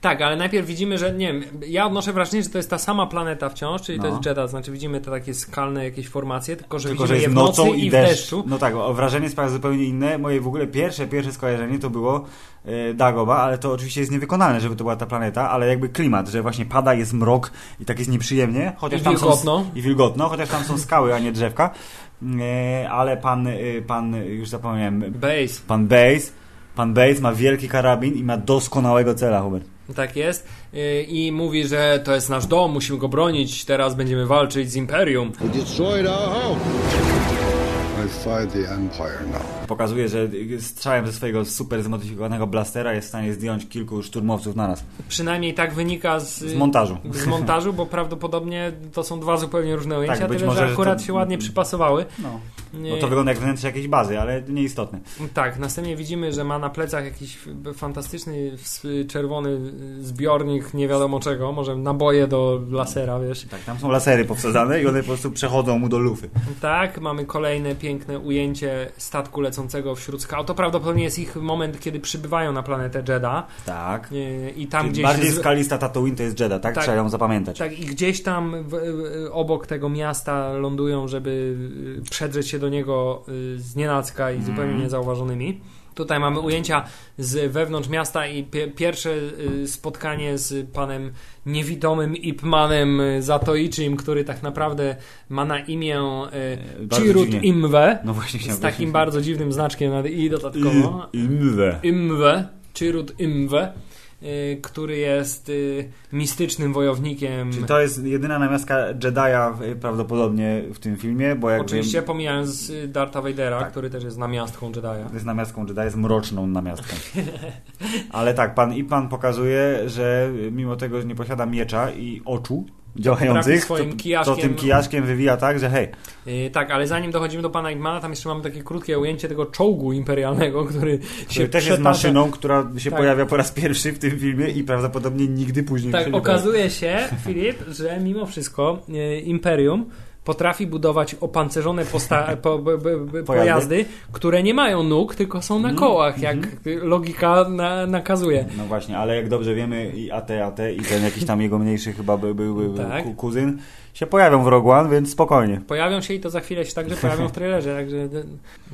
Speaker 2: Tak, ale najpierw widzimy, że nie wiem, ja odnoszę wrażenie, że to jest ta sama planeta wciąż, czyli to
Speaker 1: No.
Speaker 2: jest Jeddah, znaczy widzimy te takie skalne jakieś formacje, tylko że
Speaker 1: Tylko,
Speaker 2: widzimy
Speaker 1: że
Speaker 2: je
Speaker 1: jest
Speaker 2: w nocy
Speaker 1: nocą
Speaker 2: i,
Speaker 1: i
Speaker 2: w
Speaker 1: deszcz.
Speaker 2: deszczu.
Speaker 1: No tak, wrażenie sprawia zupełnie inne. Moje w ogóle pierwsze, pierwsze skojarzenie to było e, Dagoba, ale to oczywiście jest niewykonalne, żeby to była ta planeta, ale jakby klimat, że właśnie pada, jest mrok i tak jest nieprzyjemnie. Chociaż
Speaker 2: I
Speaker 1: tam
Speaker 2: wilgotno.
Speaker 1: Są, I wilgotno, chociaż tam są skały, a nie drzewka. E, ale pan, e, pan, już zapomniałem,
Speaker 2: Base,
Speaker 1: pan Bass, pan Bass ma wielki karabin i ma doskonałego cela, Hubert.
Speaker 2: tak jest. Y, I mówi, że to jest nasz dom, musimy go bronić, teraz będziemy walczyć z Imperium.
Speaker 3: We destroyed our home. I fight the Empire now.
Speaker 1: Pokazuje, że strzałem ze swojego super zmodyfikowanego blastera jest w stanie zdjąć kilku szturmowców na nas.
Speaker 2: Przynajmniej tak wynika z,
Speaker 1: Z montażu.
Speaker 2: z montażu, bo prawdopodobnie to są dwa zupełnie różne ujęcia,
Speaker 1: Tak,
Speaker 2: tyle
Speaker 1: może,
Speaker 2: że
Speaker 1: że
Speaker 2: akurat
Speaker 1: to-
Speaker 2: się ładnie przypasowały.
Speaker 1: No. No to wygląda jak wnętrze jakiejś bazy, ale nieistotne.
Speaker 2: Tak, następnie widzimy, że ma na plecach jakiś fantastyczny czerwony zbiornik nie wiadomo czego, może naboje do lasera, wiesz.
Speaker 1: Tak, tam są lasery powsadzane i one po prostu przechodzą mu do lufy.
Speaker 2: Tak, mamy kolejne piękne ujęcie statku lecącego wśród skał. To prawdopodobnie jest ich moment, kiedy przybywają na planetę Jeddah
Speaker 1: Tak.
Speaker 2: I tam
Speaker 1: Czyli
Speaker 2: gdzieś...
Speaker 1: bardziej
Speaker 2: z-
Speaker 1: skalista Tatooine to jest Jeddah, tak?
Speaker 2: Tak.
Speaker 1: Trzeba ją zapamiętać.
Speaker 2: Tak, i gdzieś tam w, obok tego miasta lądują, żeby przedrzeć się do niego y, z nienacka i zupełnie niezauważonymi. Tutaj mamy ujęcia z wewnątrz miasta i pie, pierwsze y, spotkanie z panem niewidomym Ipmanem Zatoichim, który tak naprawdę ma na imię y,
Speaker 1: bardzo
Speaker 2: Chirut
Speaker 1: dziwnie.
Speaker 2: Imwe
Speaker 1: No właśnie
Speaker 2: z takim bardzo dziwnym znaczkiem i dodatkowo.
Speaker 1: I- Imwe.
Speaker 2: Imwe, Chirut Imwe, który jest y, mistycznym wojownikiem.
Speaker 1: Czyli to jest jedyna namiastka Jedi'a w- prawdopodobnie w tym filmie, bo jak
Speaker 2: Oczywiście
Speaker 1: wiem,
Speaker 2: pomijając y, Darta Vadera,
Speaker 1: Tak.
Speaker 2: który też jest namiastką Jedi'a.
Speaker 1: jest namiastką Jedi, jest mroczną namiastką. Ale tak, pan i pan pokazuje, że mimo tego, że nie posiada miecza i oczu działających, to,
Speaker 2: swoim
Speaker 1: to
Speaker 2: kijaszkiem.
Speaker 1: tym kijaszkiem wywija tak, że hej,
Speaker 2: Y, tak, ale zanim dochodzimy do pana Igmana, tam jeszcze mamy takie krótkie ujęcie tego czołgu imperialnego, który
Speaker 1: który
Speaker 2: się
Speaker 1: też jest maszyną, która się
Speaker 2: Tak.
Speaker 1: pojawia po raz pierwszy w tym filmie i prawdopodobnie nigdy później
Speaker 2: Tak,
Speaker 1: się
Speaker 2: okazuje się, Filip, że mimo wszystko y, Imperium potrafi budować opancerzone posta- po, b, b, b, pojazdy, które nie mają nóg, tylko są na kołach, jak logika na, nakazuje.
Speaker 1: No właśnie, ale jak dobrze wiemy i AT, AT i ten jakiś tam jego mniejszy chyba był, był, był
Speaker 2: Tak.
Speaker 1: ku- kuzyn się pojawią w Rogue One, więc spokojnie.
Speaker 2: Pojawią się i to za chwilę się także pojawią w trailerze. Także,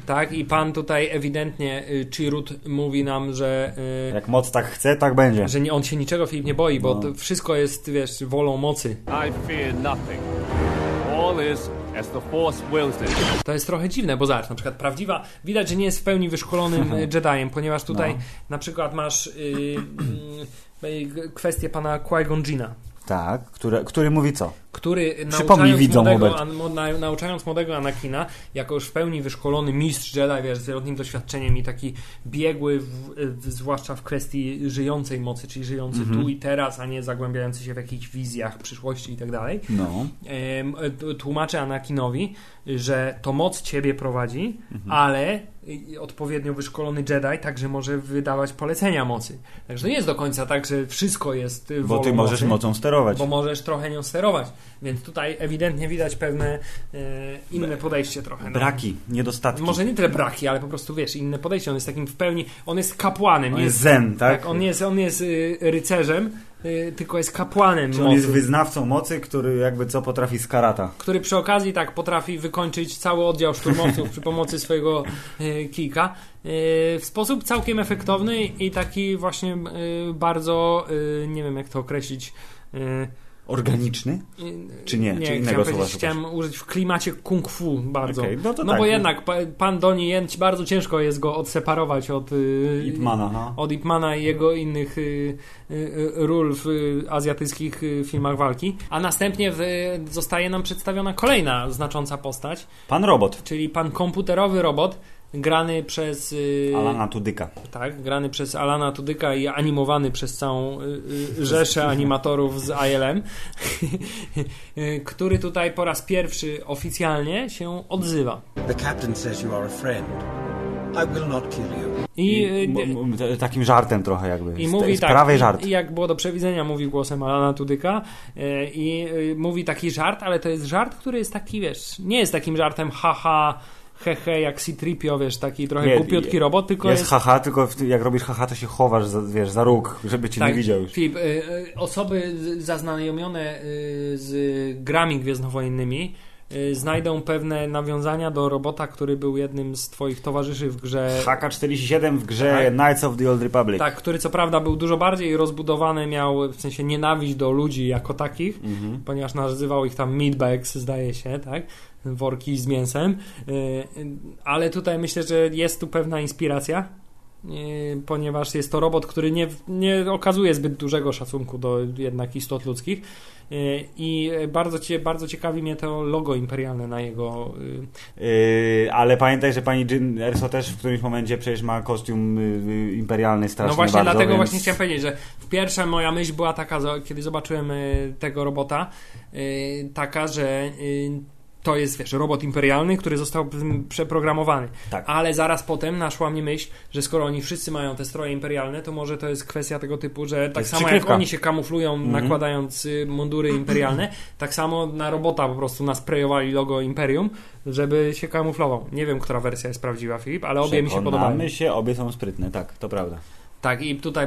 Speaker 2: tak, i pan tutaj ewidentnie, y, Chirut mówi nam, że, y,
Speaker 1: Jak moc tak chce, tak będzie.
Speaker 2: że nie, on się niczego Filip nie boi, bo
Speaker 1: No.
Speaker 2: to wszystko jest, wiesz, wolą mocy.
Speaker 8: I fear nothing. All is as the Force wills it.
Speaker 2: To jest trochę dziwne, bo zobacz, na przykład prawdziwa, widać, że nie jest w pełni wyszkolonym Jediem, ponieważ tutaj
Speaker 1: No.
Speaker 2: na przykład masz y, y, y, kwestię pana Qui-Gon Jinna,
Speaker 1: Tak, który, który mówi co?
Speaker 2: Który nauczając młodego, an, nauczając młodego Anakina, jako już w pełni wyszkolony mistrz Jedi, wiesz, z wieloletnim doświadczeniem i taki biegły, w, w, zwłaszcza w kwestii żyjącej mocy, czyli żyjący
Speaker 1: Mhm.
Speaker 2: tu i teraz, a nie zagłębiający się w jakichś wizjach przyszłości i tak dalej.
Speaker 1: No.
Speaker 2: Em, t- tłumaczę Anakinowi, że to moc ciebie prowadzi,
Speaker 1: Mhm.
Speaker 2: ale odpowiednio wyszkolony Jedi także może wydawać polecenia mocy. Także nie jest do końca tak, że wszystko jest
Speaker 1: Bo ty możesz
Speaker 2: mocy,
Speaker 1: mocą sterować.
Speaker 2: bo możesz trochę nią sterować. Więc tutaj ewidentnie widać pewne e, inne podejście trochę. no.
Speaker 1: Braki, niedostatki.
Speaker 2: Może nie tyle braki, ale po prostu wiesz, inne podejście. On jest takim w pełni, on jest kapłanem.
Speaker 1: On jest zen, tak?
Speaker 2: on jest, on jest y, rycerzem, y, tylko jest kapłanem
Speaker 1: Czy on
Speaker 2: mocy.
Speaker 1: jest wyznawcą mocy, który jakby co potrafi z karata.
Speaker 2: który przy okazji tak potrafi wykończyć cały oddział szturmowców przy pomocy swojego kijka e, w sposób całkiem efektowny i taki właśnie bardzo, nie wiem jak to określić,
Speaker 1: Organiczny? Czy nie?
Speaker 2: Nie,
Speaker 1: Czy innego
Speaker 2: chciałem,
Speaker 1: słowa
Speaker 2: chciałem użyć w klimacie kung fu bardzo.
Speaker 1: Okej, no to
Speaker 2: no
Speaker 1: tak.
Speaker 2: bo jednak pa, pan Donnie Yen bardzo ciężko jest go odseparować od y,
Speaker 1: Ipmana, no.
Speaker 2: od Ipmana i jego innych y, y, ról w azjatyckich filmach walki. A następnie zostaje nam przedstawiona kolejna znacząca postać,
Speaker 1: Pan robot.
Speaker 2: czyli pan komputerowy robot grany przez y,
Speaker 1: Alana Tudyka.
Speaker 2: tak, grany przez Alana Tudyka i animowany przez całą y, y, rzeszę animatorów z ILM, który tutaj po raz pierwszy oficjalnie się odzywa.
Speaker 9: The captain says you are a friend. I will not kill you.
Speaker 2: I,
Speaker 1: I, m- m- t- takim żartem trochę jakby.
Speaker 2: I mówi
Speaker 1: z
Speaker 2: tak,
Speaker 1: prawej żart.
Speaker 2: i jak było do przewidzenia, mówi głosem Alana Tudyka e, i mówi taki żart, ale to jest żart, który jest taki, wiesz, nie jest takim żartem haha, hehe, jak C-Tripio, wiesz, taki trochę
Speaker 1: Nie,
Speaker 2: głupiutki robot, tylko
Speaker 1: jest,
Speaker 2: jest...
Speaker 1: haha, tylko jak robisz haha, to się chowasz, za, wiesz, za róg, żeby cię
Speaker 2: tak,
Speaker 1: nie widział już.
Speaker 2: Filip, y, y, osoby zaznajomione y, z grami gwiezdnowojennymi znajdą pewne nawiązania do robota, który był jednym z twoich towarzyszy w grze
Speaker 1: HK-47 w grze
Speaker 2: Tak.
Speaker 1: Knights of the Old Republic.
Speaker 2: Tak, który co prawda był dużo bardziej rozbudowany, miał w sensie nienawiść do ludzi jako takich,
Speaker 1: Mhm.
Speaker 2: ponieważ nazywał ich tam meatbags, zdaje się, tak? Worki z mięsem. Yy, Ale tutaj myślę, że jest tu pewna inspiracja. yy, Ponieważ jest to robot, który nie, nie okazuje zbyt dużego szacunku do jednak istot ludzkich. Yy, I bardzo, cie, bardzo ciekawi mnie to logo imperialne na jego. yy,
Speaker 1: ale pamiętaj, że pani Jyn Erso też w którymś momencie przecież ma kostium yy, imperialny strasznie
Speaker 2: No właśnie
Speaker 1: bardzo,
Speaker 2: dlatego
Speaker 1: więc...
Speaker 2: właśnie chciałem powiedzieć, że pierwsza moja myśl była taka, kiedy zobaczyłem y, tego robota, y, taka, że y, to jest, wiesz, robot imperialny, który został mm, przeprogramowany.
Speaker 1: Tak.
Speaker 2: Ale zaraz potem naszła mi myśl, że skoro oni wszyscy mają te stroje imperialne, to może to jest kwestia tego typu, że tak samo jak
Speaker 1: przykrywka.
Speaker 2: oni się kamuflują, nakładając y, mundury imperialne, tak samo na robota po prostu nasprejowali logo Imperium, żeby się kamuflował. Nie wiem, która wersja jest prawdziwa, Filip, ale obie mi się podobają.
Speaker 1: Przekonamy się, obie są sprytne, tak, to prawda.
Speaker 2: Tak, i tutaj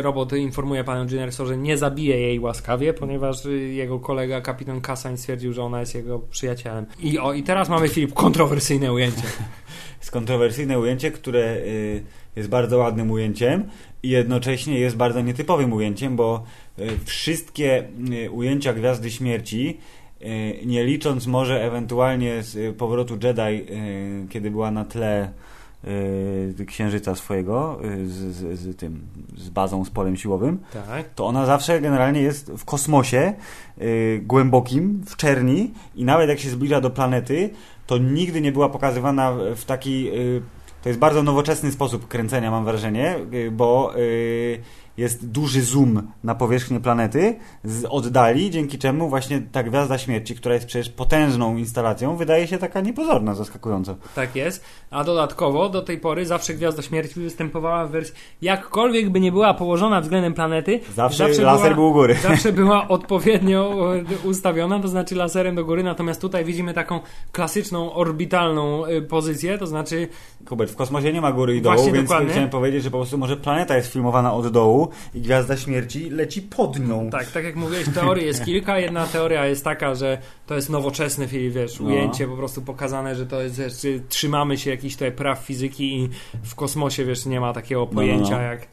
Speaker 2: robot informuje panią Jennerso, że nie zabije jej łaskawie, ponieważ y, jego kolega kapitan Kassań stwierdził, że ona jest jego przyjacielem. I o, i teraz mamy Filip kontrowersyjne ujęcie.
Speaker 1: Jest kontrowersyjne ujęcie, które y, jest bardzo ładnym ujęciem i jednocześnie jest bardzo nietypowym ujęciem, bo y, wszystkie ujęcia Gwiazdy Śmierci, nie licząc może ewentualnie z powrotu Jedi, kiedy była na tle księżyca swojego y, z, z, z tym, z bazą, z polem siłowym,
Speaker 2: Tak.
Speaker 1: to ona zawsze generalnie jest w kosmosie y, głębokim, w czerni i nawet jak się zbliża do planety, to nigdy nie była pokazywana w- w taki... Y, to jest bardzo nowoczesny sposób kręcenia, mam wrażenie, y, bo y, jest duży zoom na powierzchnię planety z oddali, dzięki czemu właśnie ta Gwiazda Śmierci, która jest przecież potężną instalacją, wydaje się taka niepozorna, zaskakująco.
Speaker 2: Tak jest. A dodatkowo do tej pory zawsze Gwiazda Śmierci występowała w wersji jakkolwiek by nie była położona względem planety,
Speaker 1: Zawsze laser był u góry.
Speaker 2: Zawsze była odpowiednio e, ustawiona, to znaczy laserem do góry, natomiast tutaj widzimy taką klasyczną, orbitalną e, pozycję, to znaczy
Speaker 1: Hubert, w kosmosie nie ma góry i dołu,
Speaker 2: Właśnie,
Speaker 1: więc
Speaker 2: dokładnie.
Speaker 1: chciałem powiedzieć, że po prostu może planeta jest filmowana od dołu i Gwiazda Śmierci leci pod nią.
Speaker 2: Tak, tak jak mówiłeś, teorii jest kilka. Jedna teoria jest taka, że to jest nowoczesne, wiesz,
Speaker 1: No.
Speaker 2: ujęcie po prostu pokazane, że to jest, wiesz, trzymamy się jakichś tutaj praw fizyki i w kosmosie, wiesz, nie ma takiego
Speaker 1: no,
Speaker 2: pojęcia
Speaker 1: no.
Speaker 2: jak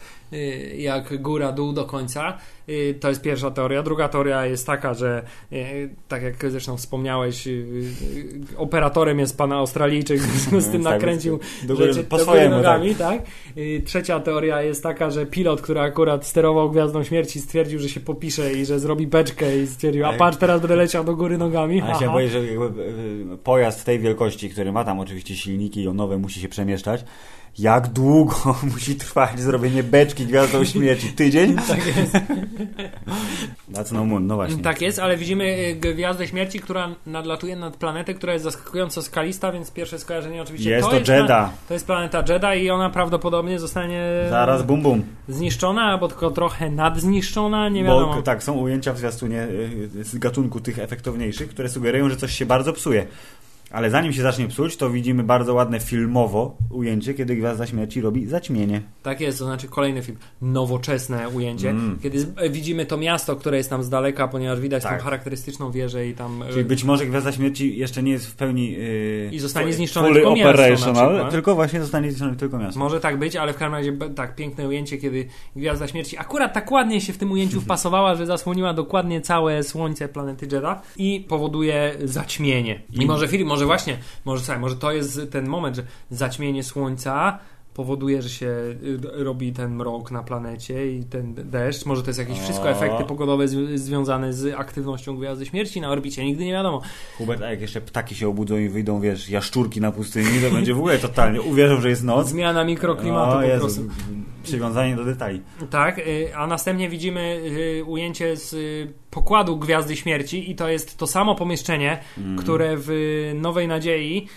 Speaker 2: jak góra, dół do końca. Y, To jest pierwsza teoria. Druga teoria jest taka, że y, tak jak zresztą wspomniałeś, y, y, operatorem jest pan Australijczyk, z tym
Speaker 1: Tak,
Speaker 2: nakręcił
Speaker 1: do góry-
Speaker 2: rzeczy
Speaker 1: po swojemu,
Speaker 2: nogami, tak. Y, Trzecia teoria jest taka, że pilot, który akurat sterował Gwiazdą Śmierci stwierdził, że się popisze i że zrobi beczkę i stwierdził, a
Speaker 1: Tak.
Speaker 2: patrz, teraz będę leciał do góry nogami. Aha.
Speaker 1: się boję, że y, pojazd tej wielkości, który ma tam oczywiście silniki jonowe, musi się przemieszczać. Jak długo musi trwać zrobienie beczki Gwiazdą Śmierci? Tydzień?
Speaker 2: Tak jest.
Speaker 1: That's no moon, no właśnie.
Speaker 2: Tak jest, ale widzimy y, Gwiazdę Śmierci, która nadlatuje nad planetę, która jest zaskakująco skalista, więc pierwsze skojarzenie oczywiście
Speaker 1: Jest
Speaker 2: to,
Speaker 1: to
Speaker 2: jest to jest planeta Jeddah i ona prawdopodobnie zostanie
Speaker 1: Zaraz bum bum.
Speaker 2: zniszczona, albo tylko trochę nadzniszczona, nie wiadomo.
Speaker 1: Bo tak, są ujęcia w zwiastunie y, z gatunku tych efektowniejszych, które sugerują, że coś się bardzo psuje. Ale zanim się zacznie psuć, to widzimy bardzo ładne filmowo ujęcie, kiedy Gwiazda Śmierci robi zaćmienie.
Speaker 2: Tak jest, to znaczy kolejny film, nowoczesne ujęcie,
Speaker 1: Mm.
Speaker 2: kiedy e, widzimy to miasto, które jest tam z daleka, ponieważ widać
Speaker 1: Tak.
Speaker 2: tą charakterystyczną wieżę i tam... e,
Speaker 1: Czyli być może Gwiazda Śmierci jeszcze nie jest w pełni yy,
Speaker 2: I zostanie zniszczone tylko miasto na
Speaker 1: tylko właśnie zostanie zniszczone tylko miasto.
Speaker 2: Może tak być, ale w każdym razie tak, piękne ujęcie, kiedy Gwiazda Śmierci akurat tak ładnie się w tym ujęciu wpasowała, że zasłoniła dokładnie całe słońce planety Jeddah i powoduje zaćmienie. I może film, może właśnie, może słuchaj, może to jest ten moment, że zaćmienie słońca powoduje, że się y, robi ten mrok na planecie i ten deszcz. Może to jest jakieś wszystko efekty pogodowe zw- związane z aktywnością Gwiazdy Śmierci na orbicie. Nigdy nie wiadomo.
Speaker 1: Hubert, a jak jeszcze ptaki się obudzą i wyjdą, wiesz, jaszczurki na pustyni, to będzie w ogóle totalnie. Uwierzą, że jest noc.
Speaker 2: Zmiana mikroklimatu
Speaker 1: O
Speaker 2: po prostu.
Speaker 1: Przywiązanie do detali.
Speaker 2: Tak, y, a następnie widzimy y, ujęcie z pokładu Gwiazdy Śmierci i to jest to samo pomieszczenie,
Speaker 1: Mhm.
Speaker 2: które w Nowej Nadziei,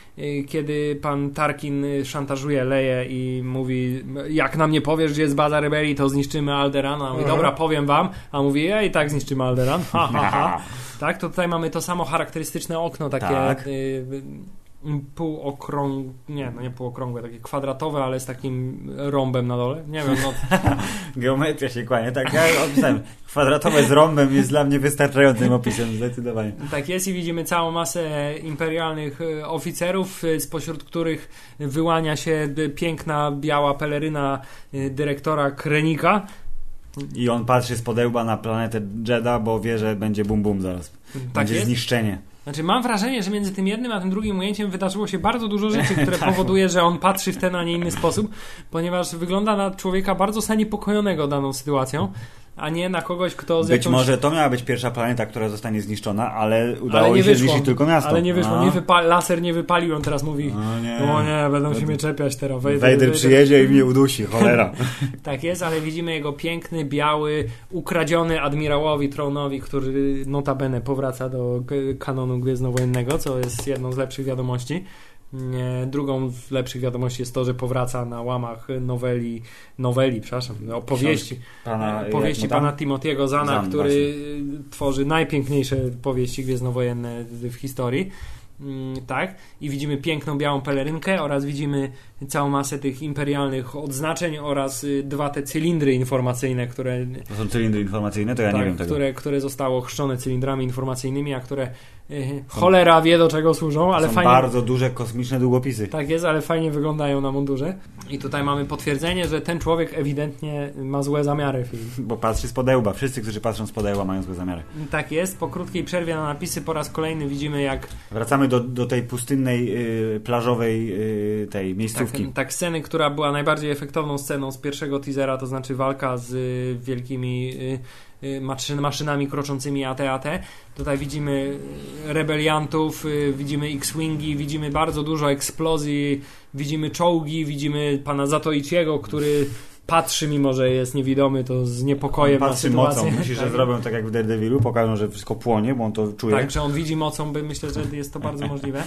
Speaker 2: kiedy pan Tarkin szantażuje Leję i mówi, jak nam nie powiesz, gdzie jest baza rebelii, to zniszczymy Alderan. A mówi,
Speaker 1: Mhm.
Speaker 2: dobra, powiem wam. A mówi, ja i tak zniszczymy Alderan. Ha, ha, ha. Tak, to tutaj mamy to samo charakterystyczne okno, takie
Speaker 1: Tak.
Speaker 2: y, y, półokrągłe, nie, no nie półokrągłe, takie kwadratowe, ale z takim rąbem na dole. Nie wiem, no
Speaker 1: Geometria się kłania. Tak, ja opisałem. Kwadratowe z rąbem jest dla mnie wystarczającym opisem, zdecydowanie.
Speaker 2: Tak jest i widzimy całą masę imperialnych e, oficerów, e, spośród których wyłania się piękna biała peleryna e, dyrektora Krenika.
Speaker 1: I on patrzy z podełba na planetę Jeddah, bo wie, że będzie bum bum zaraz.
Speaker 2: Tak
Speaker 1: będzie
Speaker 2: jest.
Speaker 1: zniszczenie.
Speaker 2: Znaczy mam wrażenie, że między tym jednym a tym drugim ujęciem wydarzyło się bardzo dużo rzeczy, które
Speaker 1: Tak.
Speaker 2: powoduje, że on patrzy w ten, a nie inny sposób, ponieważ wygląda na człowieka bardzo zaniepokojonego daną sytuacją, a nie na kogoś, kto z
Speaker 1: Być
Speaker 2: jakąś...
Speaker 1: może to miała być pierwsza planeta, która zostanie zniszczona, ale udało
Speaker 2: ale nie
Speaker 1: się zniszczyć tylko miasto.
Speaker 2: Ale nie wyszło,
Speaker 1: No.
Speaker 2: nie wypa- laser nie wypalił, on teraz mówi
Speaker 1: O nie.
Speaker 2: o nie, będą się mnie czepiać teraz.
Speaker 1: Wejder
Speaker 2: wejdę.
Speaker 1: przyjedzie i mnie udusi, cholera.
Speaker 2: Tak jest, ale widzimy jego piękny, biały, ukradziony admirałowi Tronowi, który notabene powraca do kanonu gwiezdnowojennego, co jest jedną z lepszych wiadomości. Drugą z lepszych wiadomości jest to, że powraca na łamach noweli, noweli, przepraszam, opowieści,
Speaker 1: Pana,
Speaker 2: powieści
Speaker 1: mu tam?
Speaker 2: pana Timothy'ego Zana,
Speaker 1: Zahn,
Speaker 2: który
Speaker 1: właśnie.
Speaker 2: tworzy najpiękniejsze powieści gwiezdnowojenne w historii. Mm, Tak, i widzimy piękną białą pelerynkę oraz widzimy całą masę tych imperialnych odznaczeń oraz y, dwa te cylindry informacyjne, które,
Speaker 1: To są cylindry informacyjne, to ja
Speaker 2: tak,
Speaker 1: nie wiem tego.
Speaker 2: które, które zostało chrzczone cylindrami informacyjnymi, a które y, cholera wie do czego służą, ale
Speaker 1: są
Speaker 2: fajnie.
Speaker 1: bardzo duże kosmiczne długopisy.
Speaker 2: Tak jest, ale fajnie wyglądają na mundurze. I tutaj mamy potwierdzenie, że ten człowiek ewidentnie ma złe zamiary.
Speaker 1: Bo patrzy z podełba. Wszyscy, którzy patrzą z podełba mają złe zamiary.
Speaker 2: Tak jest, po krótkiej przerwie na napisy po raz kolejny widzimy jak
Speaker 1: Wracamy do, do tej pustynnej, y, plażowej y, tej
Speaker 2: Tak,
Speaker 1: miejscówki.
Speaker 2: tak, sceny, która była najbardziej efektowną sceną z pierwszego teasera, to znaczy walka z y, wielkimi y, y, maszyn, maszynami kroczącymi AT-AT. Tutaj widzimy rebeliantów, widzimy X-Wingi, widzimy bardzo dużo eksplozji, widzimy czołgi, widzimy pana Zatoiciego, który patrzy, mimo że jest niewidomy, to z niepokojem na
Speaker 1: Patrzy
Speaker 2: sytuację.
Speaker 1: mocą. Myślisz, że
Speaker 2: Tak.
Speaker 1: zrobią tak jak w Daredevilu, pokażą, że wszystko płonie, bo on to czuje.
Speaker 2: Tak, że on widzi mocą, by myślę, że jest to bardzo możliwe.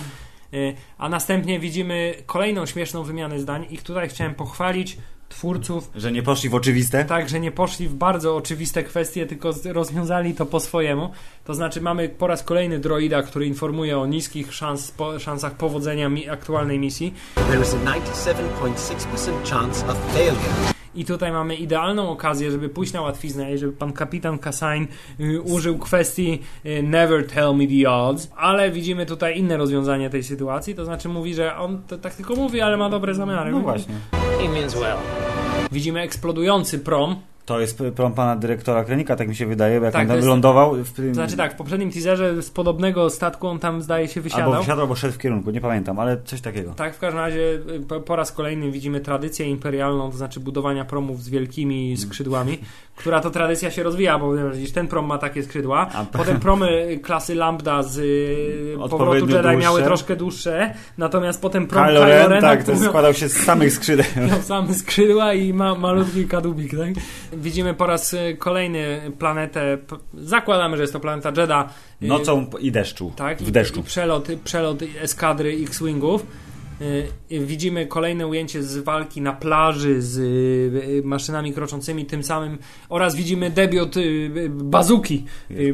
Speaker 2: Y, A następnie widzimy kolejną śmieszną wymianę zdań i tutaj chciałem pochwalić twórców,
Speaker 1: Że nie poszli w oczywiste.
Speaker 2: tak, że nie poszli w bardzo oczywiste kwestie, tylko rozwiązali to po swojemu. To znaczy mamy po raz kolejny droida, który informuje o niskich szans, po, szansach powodzenia mi, aktualnej misji.
Speaker 9: There is a 97.6% chance of failure.
Speaker 2: I tutaj mamy idealną okazję, żeby pójść na łatwiznę i żeby pan kapitan Kassain y, użył kwestii y, never tell me the odds, ale widzimy tutaj inne rozwiązanie tej sytuacji, to znaczy mówi, że on to tak tylko mówi, ale ma dobre zamiary.
Speaker 1: No właśnie.
Speaker 6: He means well.
Speaker 2: Widzimy eksplodujący prom,
Speaker 1: To jest prom pana dyrektora Krenika, tak mi się wydaje, bo jak
Speaker 2: Tak,
Speaker 1: on
Speaker 2: jest-
Speaker 1: lądował w
Speaker 2: to znaczy tak, w poprzednim teaserze z podobnego statku on tam zdaje się wysiadał.
Speaker 1: Albo wsiadł, albo szedł w kierunku, nie pamiętam, ale coś takiego.
Speaker 2: Tak, w każdym razie y, po, po raz kolejny widzimy tradycję imperialną, to znaczy budowania promów z wielkimi skrzydłami, która to tradycja się rozwija, bo widzisz, ten prom ma takie skrzydła,
Speaker 1: A-
Speaker 2: potem promy klasy Lambda z y, powrotu Jedi miały
Speaker 1: dłuższe.
Speaker 2: troszkę dłuższe, natomiast potem prom
Speaker 1: Kylo Ren, tak, to składał się z samych skrzydeł.
Speaker 2: miał same skrzydła i ma malutki kadłubik, tak? Widzimy po raz y, kolejny planetę, zakładamy, że jest to planeta Jedha. y,
Speaker 1: Nocą i deszczu.
Speaker 2: tak,
Speaker 1: W deszczu.
Speaker 2: I przelot, przelot eskadry X-Wingów. Y, Widzimy kolejne ujęcie z walki na plaży z maszynami kroczącymi tym samym oraz widzimy debiut bazuki,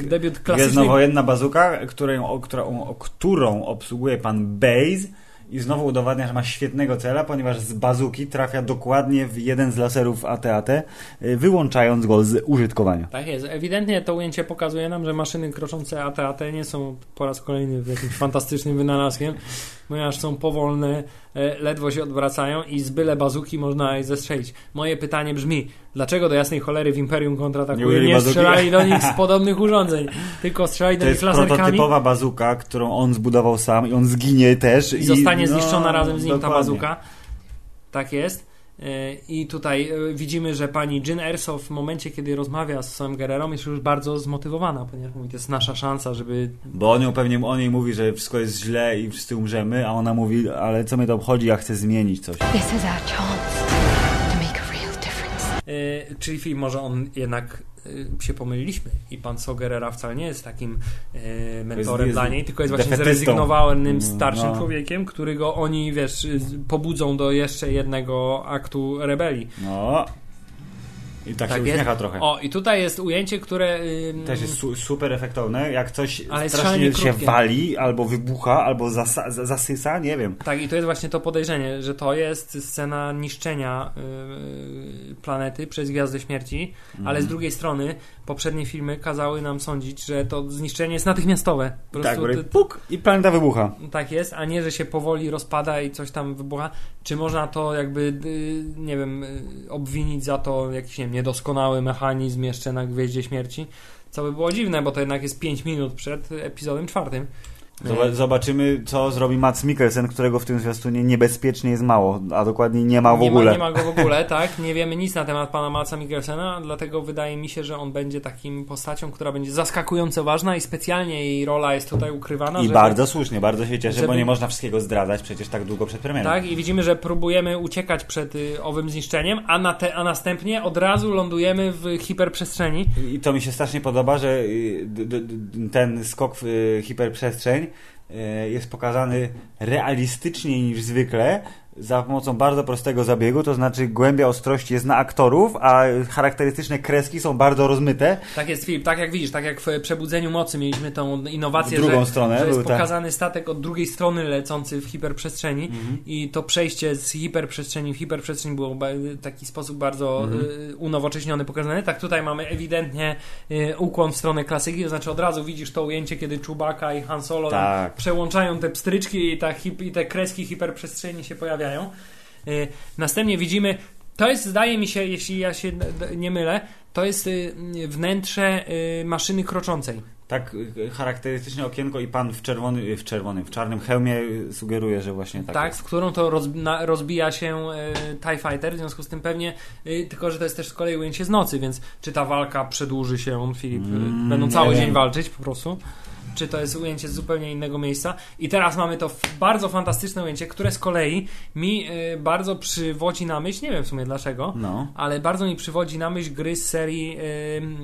Speaker 2: debiut klasycznej
Speaker 1: Gwiezdnowojenna bazuka, którą, którą, którą obsługuje pan Baze i znowu udowadnia, że ma świetnego cela, ponieważ z bazuki trafia dokładnie w jeden z laserów AT-AT, y, wyłączając go z użytkowania.
Speaker 2: Tak jest. Ewidentnie to ujęcie pokazuje nam, że maszyny kroczące AT-AT nie są po raz kolejny jakimś fantastycznym wynalazkiem, ponieważ są powolne, ledwo się odwracają i z byle bazuki można je zestrzelić. Moje pytanie brzmi, dlaczego do jasnej cholery w Imperium
Speaker 1: Nie
Speaker 2: kontratakuje nie,
Speaker 1: bazuki?
Speaker 2: strzelali do nich z podobnych urządzeń, tylko strzelali do
Speaker 1: To
Speaker 2: nich
Speaker 1: jest
Speaker 2: laserkami
Speaker 1: prototypowa bazuka, którą on zbudował sam i on zginie też.
Speaker 2: i zostanie
Speaker 1: no,
Speaker 2: zniszczona razem z nim ta
Speaker 1: dokładnie.
Speaker 2: bazuka. Tak jest. E, I tutaj e, widzimy, że pani Jyn Erso w momencie, kiedy rozmawia z Samem Guerrero jest już bardzo zmotywowana, ponieważ mówi, to jest nasza szansa, żeby
Speaker 1: Bo on ją pewnie o niej mówi, że wszystko jest źle i wszyscy umrzemy, a ona mówi, ale co mnie to obchodzi, ja chcę zmienić coś.
Speaker 5: This is our chance
Speaker 2: czyli film może on jednak e, się pomyliliśmy i pan Sogerera wcale nie jest takim e, mentorem
Speaker 1: jest
Speaker 2: dla niej, tylko jest właśnie zrezygnowanym starszym
Speaker 1: No.
Speaker 2: człowiekiem, który go oni, wiesz, pobudzą do jeszcze jednego aktu rebelii.
Speaker 1: No. I tak, się
Speaker 2: Tak jest.
Speaker 1: uśmiecha trochę.
Speaker 2: O, i tutaj jest ujęcie, które... ym,
Speaker 1: Też jest su super efektowne. Jak coś
Speaker 2: Ale jest
Speaker 1: strasznie się wali, albo wybucha, albo zasa- za- zasysa, nie wiem.
Speaker 2: Tak, i to jest właśnie to podejrzenie, że to jest scena niszczenia yy, planety przez Gwiazdę Śmierci, ale
Speaker 1: Mhm.
Speaker 2: z drugiej strony poprzednie filmy kazały nam sądzić, że to zniszczenie jest natychmiastowe. Po
Speaker 1: Tak,
Speaker 2: ty-
Speaker 1: puk i planeta wybucha.
Speaker 2: tak jest, a nie, że się powoli rozpada i coś tam wybucha. Czy można to jakby, yy, nie wiem, yy, obwinić za to jakiś, nie wiem, niedoskonały mechanizm jeszcze na Gwieździe Śmierci? Co by było dziwne, bo to jednak jest 5 minut przed epizodem czwartym.
Speaker 1: Zoba- Zobaczymy, co zrobi Mats Mikkelsen, którego w tym zwiastunie niebezpiecznie jest mało, a dokładnie nie ma w
Speaker 2: nie
Speaker 1: ogóle.
Speaker 2: Ma, nie ma go w ogóle, tak? Nie wiemy nic na temat pana Matsa Mikkelsena, dlatego wydaje mi się, że on będzie takim postacią, która będzie zaskakująco ważna i specjalnie jej rola jest tutaj ukrywana.
Speaker 1: I
Speaker 2: żeby-
Speaker 1: bardzo słusznie, bardzo się cieszę,
Speaker 2: żeby-
Speaker 1: bo nie można wszystkiego zdradzać przecież tak długo przed premierą.
Speaker 2: Tak, i widzimy, że próbujemy uciekać przed y, owym zniszczeniem, a, na te, a następnie od razu lądujemy w hiperprzestrzeni.
Speaker 1: I to mi się strasznie podoba, że y, d- d- d- ten skok w y, hiperprzestrzeń jest pokazany realistyczniej niż zwykle za pomocą bardzo prostego zabiegu, to znaczy głębia ostrości jest na aktorów, a charakterystyczne kreski są bardzo rozmyte.
Speaker 2: Tak jest, Filip, tak jak widzisz, tak jak w Przebudzeniu Mocy mieliśmy tą innowację,
Speaker 1: W drugą
Speaker 2: że,
Speaker 1: stronę
Speaker 2: że jest
Speaker 1: ten-
Speaker 2: pokazany statek od drugiej strony lecący w hiperprzestrzeni
Speaker 1: Mhm.
Speaker 2: i to przejście z hiperprzestrzeni w hiperprzestrzeń było w taki sposób bardzo
Speaker 1: Mhm.
Speaker 2: y, unowocześniony pokazany. Tak tutaj mamy ewidentnie y, ukłon w stronę klasyki, to znaczy od razu widzisz to ujęcie, kiedy Chewbacca i Han Solo
Speaker 1: Tak.
Speaker 2: przełączają te pstryczki i, ta i te kreski hiperprzestrzeni się pojawiają. Y, Następnie widzimy, to jest, zdaje mi się, jeśli ja się nie mylę, to jest y, wnętrze y, maszyny kroczącej.
Speaker 1: Tak charakterystyczne okienko i pan w, czerwony, w czerwonym, w czarnym hełmie sugeruje, że właśnie tak,
Speaker 2: Tak,
Speaker 1: jest.
Speaker 2: w którą to roz, na, rozbija się TIE Fighter, w związku z tym pewnie, tylko że to jest też z kolei ujęcie z nocy, więc czy ta walka przedłuży się, Filip?
Speaker 1: Mm,
Speaker 2: Będą cały
Speaker 1: wiem.
Speaker 2: dzień walczyć po prostu? Czy to jest ujęcie z zupełnie innego miejsca. I teraz mamy to bardzo fantastyczne ujęcie, które z kolei mi y, bardzo przywodzi na myśl, nie wiem w sumie dlaczego,
Speaker 1: No.
Speaker 2: ale bardzo mi przywodzi na myśl gry z serii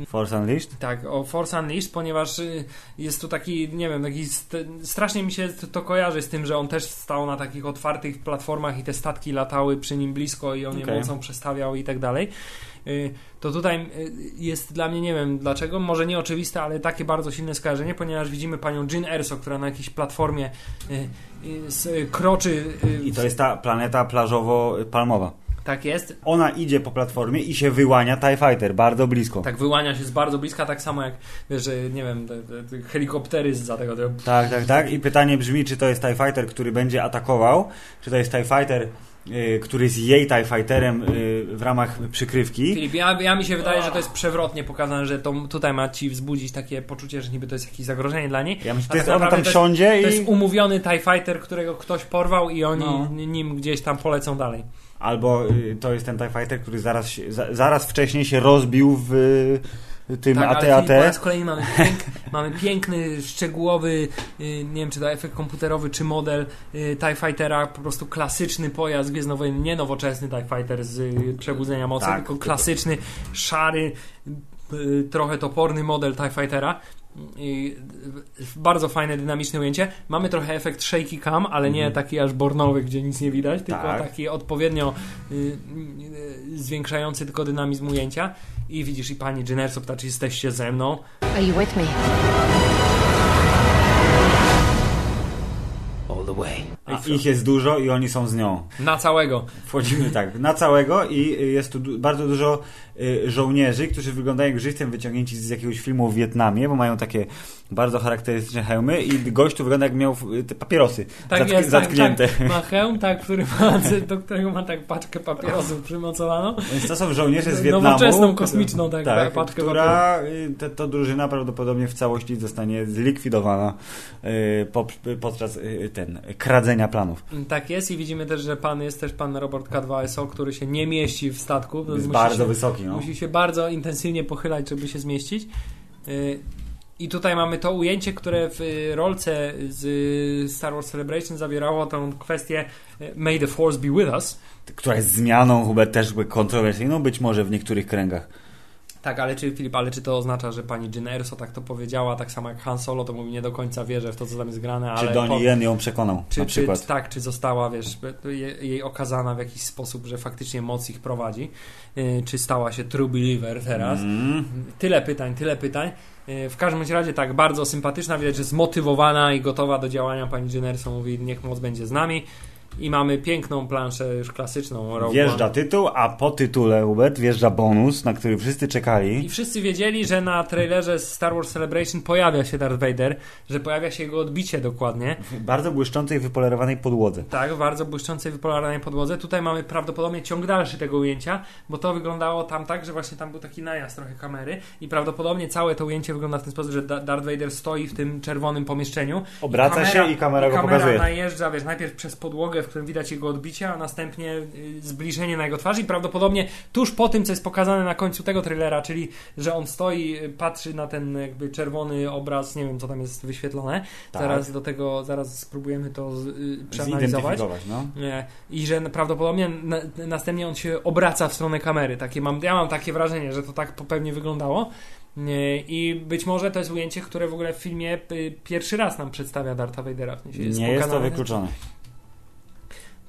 Speaker 2: y,
Speaker 1: Force Unleashed?
Speaker 2: tak, o Force Unleashed, ponieważ y, jest tu taki, nie wiem, taki st- strasznie mi się to kojarzy z tym, że on też stał na takich otwartych platformach i te statki latały przy nim blisko i on je
Speaker 1: Okej.
Speaker 2: mocą przestawiał i tak dalej. Y, To tutaj y, jest dla mnie, nie wiem dlaczego, może nieoczywiste, ale takie bardzo silne skojarzenie, ponieważ widzimy panią Jean Erso, która na jakiejś platformie y, kroczy.
Speaker 1: I to jest ta planeta plażowo-palmowa.
Speaker 2: Tak jest.
Speaker 1: Ona idzie po platformie i się wyłania TIE Fighter bardzo blisko.
Speaker 2: Tak wyłania się z bardzo bliska, tak samo jak, wiesz, nie wiem, te, te, te helikoptery za tego, tego
Speaker 1: Tak, tak, tak. I pytanie brzmi, czy to jest TIE Fighter, który będzie atakował, czy to jest TIE Fighter, który jest jej TIE Fighterem y, w ramach przykrywki.
Speaker 2: Filip, ja, ja mi się wydaje, że to jest przewrotnie pokazane, że to tutaj ma ci wzbudzić takie poczucie, że niby to jest jakieś zagrożenie dla niej.
Speaker 1: Ja myślę, to jest,
Speaker 2: tak
Speaker 1: ona tam
Speaker 2: naprawdę
Speaker 1: wsiądzie
Speaker 2: To
Speaker 1: i...
Speaker 2: jest umówiony TIE Fighter, którego ktoś porwał i oni
Speaker 1: No.
Speaker 2: nim gdzieś tam polecą dalej.
Speaker 1: Albo y, to jest ten TIE Fighter, który zaraz, zaraz wcześniej się rozbił w tym
Speaker 2: Tak, ale Filip, po raz kolejny mamy, pięk, mamy piękny, szczegółowy, y, nie wiem czy to efekt komputerowy, czy model y, TIE Fightera, po prostu klasyczny pojazd gwiezdnowojenny, nie nowoczesny TIE Fighter z y, Przebudzenia Mocy,
Speaker 1: Tak,
Speaker 2: tylko klasyczny, szary, trochę toporny model TIE Fightera. I bardzo fajne, dynamiczne ujęcie. Mamy trochę efekt shaky cam, ale nie taki aż bornowy, gdzie nic nie widać, tylko
Speaker 1: Mhm. Tak.
Speaker 2: taki odpowiednio y, y, zwiększający tylko dynamizm ujęcia. I widzisz, i pani Jennerso pyta, czy jesteście ze mną.
Speaker 5: Are you with me?
Speaker 6: All the way.
Speaker 1: A Ich jest dużo i oni są z nią.
Speaker 2: Na całego.
Speaker 1: Wchodzimy tak, na całego i jest tu bardzo dużo żołnierzy, którzy wyglądają jak żywcem wyciągnięci z jakiegoś filmu o Wietnamie, bo mają takie bardzo charakterystyczne hełmy i gość tu wygląda jak miał y, te papierosy
Speaker 2: Tak
Speaker 1: zatk-
Speaker 2: jest,
Speaker 1: zatknięte.
Speaker 2: Tak, tak. Ma hełm, tak, który ma, do którego ma tak paczkę papierosów przymocowaną.
Speaker 1: Więc to są żołnierze z Wietnamu.
Speaker 2: Nowoczesną, kosmiczną, tak,
Speaker 1: tak
Speaker 2: paczkę
Speaker 1: która y, te, to drużyna prawdopodobnie w całości zostanie zlikwidowana y, po, podczas y, ten kradzenia planów.
Speaker 2: Tak jest i widzimy też, że pan jest też pan Robert K2SO, który się nie mieści w statku.
Speaker 1: Jest bardzo
Speaker 2: się,
Speaker 1: wysoki. No.
Speaker 2: Musi się bardzo intensywnie pochylać, żeby się zmieścić. Y, I tutaj mamy to ujęcie, które w y, rolce z y, Star Wars Celebration zawierało tą kwestię May the Force be with us.
Speaker 1: Która jest zmianą chyba też kontrowersyjną, być może w niektórych kręgach.
Speaker 2: Tak, ale czy Filip, ale czy to oznacza, że pani Jyn Erso tak to powiedziała, tak samo jak Han Solo, to mówi nie do końca wierzę w to, co tam jest grane, ale...
Speaker 1: Czy Donnie
Speaker 2: po-
Speaker 1: Yen ją przekonał
Speaker 2: czy,
Speaker 1: na
Speaker 2: czy,
Speaker 1: przykład.
Speaker 2: tak, czy została, wiesz, je- jej okazana w jakiś sposób, że faktycznie moc ich prowadzi, Yy, czy stała się true believer teraz.
Speaker 1: Mm.
Speaker 2: Tyle pytań, tyle pytań. Yy, W każdym razie tak, bardzo sympatyczna, widać, że zmotywowana i gotowa do działania pani Jennerso mówi, niech moc będzie z nami. I mamy piękną planszę już klasyczną. Rogue
Speaker 1: Wjeżdża
Speaker 2: One.
Speaker 1: tytuł, a po tytule, Hubert, wjeżdża bonus, na który wszyscy
Speaker 2: I
Speaker 1: czekali.
Speaker 2: wszyscy wiedzieli, że na trailerze z Star Wars Celebration pojawia się Darth Vader, że pojawia się jego odbicie dokładnie.
Speaker 1: W bardzo błyszczącej, wypolerowanej podłodze.
Speaker 2: Tak, w bardzo błyszczącej, wypolarnej podłodze. Tutaj mamy prawdopodobnie ciąg dalszy tego ujęcia, bo to wyglądało tam tak, że właśnie tam był taki najazd trochę kamery i prawdopodobnie całe to ujęcie wygląda w ten sposób, że Da- Darth Vader stoi w tym czerwonym pomieszczeniu.
Speaker 1: Obraca się i kamera go pokazuje.
Speaker 2: najeżdża, wiesz, najpierw przez podłogę, w którym widać jego odbicie, a następnie y, zbliżenie na jego twarz i prawdopodobnie tuż po tym, co jest pokazane na końcu tego trailera, czyli, że on stoi, y, patrzy na ten jakby czerwony obraz, nie wiem, co tam jest wyświetlone.
Speaker 1: Tak.
Speaker 2: Zaraz do tego, zaraz spróbujemy to z, y, przeanalizować.
Speaker 1: No.
Speaker 2: I że prawdopodobnie na, następnie on się obraca w stronę kamery. Takie mam, ja mam takie wrażenie, że to tak pewnie wyglądało. I być może to jest ujęcie, które w ogóle w filmie y, pierwszy raz nam przedstawia Dartha Vadera. W sensie
Speaker 1: Nie jest to wykluczone.